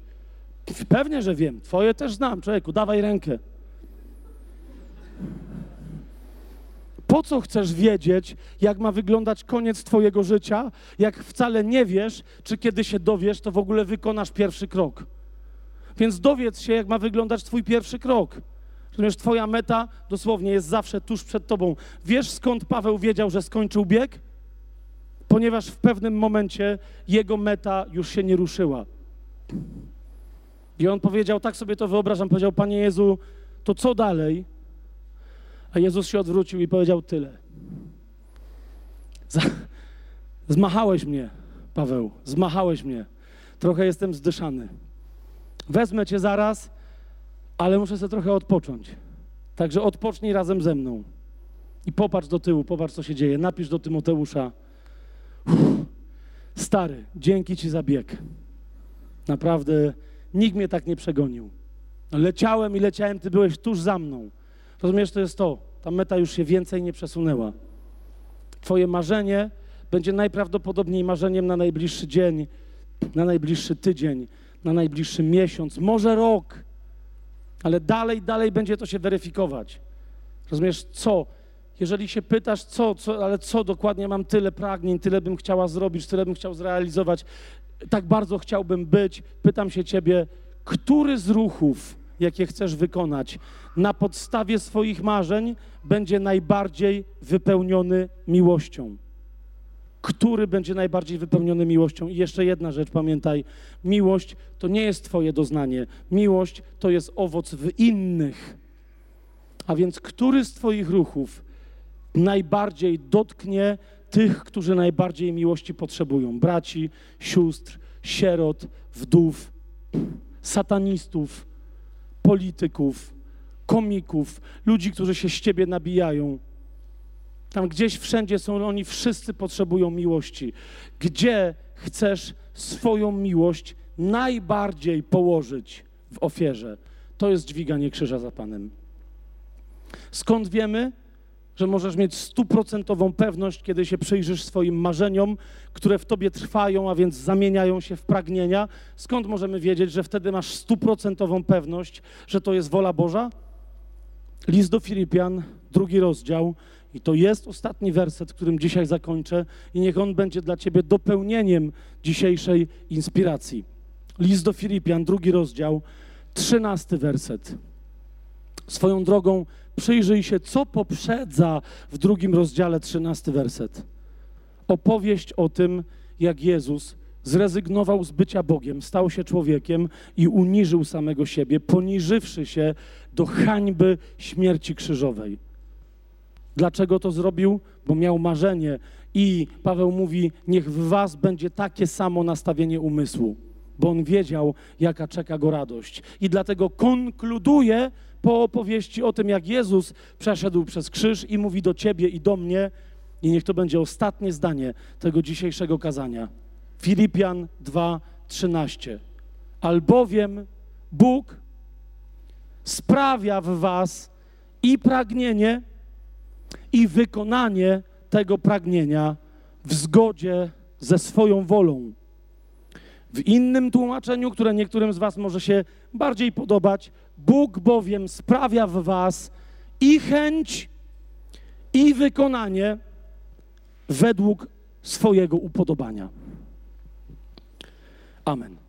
Pewnie, że wiem. Twoje też znam, człowieku, dawaj rękę. Po co chcesz wiedzieć, jak ma wyglądać koniec Twojego życia, jak wcale nie wiesz, czy kiedy się dowiesz, to w ogóle wykonasz pierwszy krok? Więc dowiedz się, jak ma wyglądać Twój pierwszy krok. Ponieważ Twoja meta dosłownie jest zawsze tuż przed Tobą. Wiesz skąd Paweł wiedział, że skończył bieg? Ponieważ w pewnym momencie jego meta już się nie ruszyła. I on powiedział, tak sobie to wyobrażam, powiedział, Panie Jezu, to co dalej? A Jezus się odwrócił i powiedział tyle. Zmachałeś mnie, Paweł, zmachałeś mnie. Trochę jestem zdyszany. Wezmę cię zaraz ale muszę sobie trochę odpocząć. Także odpocznij razem ze mną. I popatrz do tyłu, popatrz, co się dzieje. Napisz do Tymoteusza. Uff, stary, dzięki Ci za bieg. Naprawdę nikt mnie tak nie przegonił. Leciałem i leciałem, Ty byłeś tuż za mną. Rozumiesz, to jest to. Ta meta już się więcej nie przesunęła. Twoje marzenie będzie najprawdopodobniej marzeniem na najbliższy dzień, na najbliższy tydzień, na najbliższy miesiąc, może rok, ale dalej, dalej będzie to się weryfikować. Rozumiesz, co? Jeżeli się pytasz, co, co, ale co dokładnie mam tyle pragnień, tyle bym chciała zrobić, tyle bym chciał zrealizować, tak bardzo chciałbym być, pytam się ciebie, który z ruchów, jakie chcesz wykonać, na podstawie swoich marzeń będzie najbardziej wypełniony miłością? Który będzie najbardziej wypełniony miłością. I jeszcze jedna rzecz, pamiętaj: miłość to nie jest Twoje doznanie, miłość to jest owoc w innych. A więc, który z Twoich ruchów najbardziej dotknie tych, którzy najbardziej miłości potrzebują? Braci, sióstr, sierot, wdów, satanistów, polityków, komików, ludzi, którzy się z Ciebie nabijają. Tam gdzieś wszędzie są oni, wszyscy potrzebują miłości. Gdzie chcesz swoją miłość najbardziej położyć w ofierze? To jest dźwiganie krzyża za Panem. Skąd wiemy, że możesz mieć stuprocentową pewność, kiedy się przyjrzysz swoim marzeniom, które w tobie trwają, a więc zamieniają się w pragnienia? Skąd możemy wiedzieć, że wtedy masz stuprocentową pewność, że to jest wola Boża? List do Filipian, drugi rozdział, i to jest ostatni werset, którym dzisiaj zakończę, i niech on będzie dla Ciebie dopełnieniem dzisiejszej inspiracji. List do Filipian, drugi rozdział, trzynasty werset. Swoją drogą przyjrzyj się, co poprzedza w drugim rozdziale, trzynasty werset. Opowieść o tym, jak Jezus zrezygnował z bycia Bogiem, stał się człowiekiem i uniżył samego siebie, poniżywszy się do hańby śmierci krzyżowej. Dlaczego to zrobił? Bo miał marzenie. I Paweł mówi: Niech w Was będzie takie samo nastawienie umysłu, bo on wiedział, jaka czeka go radość. I dlatego konkluduje po opowieści o tym, jak Jezus przeszedł przez krzyż i mówi do Ciebie i do mnie, i niech to będzie ostatnie zdanie tego dzisiejszego kazania. Filipian 2:13. Albowiem Bóg sprawia w Was i pragnienie, i wykonanie tego pragnienia w zgodzie ze swoją wolą. W innym tłumaczeniu, które niektórym z Was może się bardziej podobać, Bóg bowiem sprawia w Was i chęć, i wykonanie według swojego upodobania. Amen.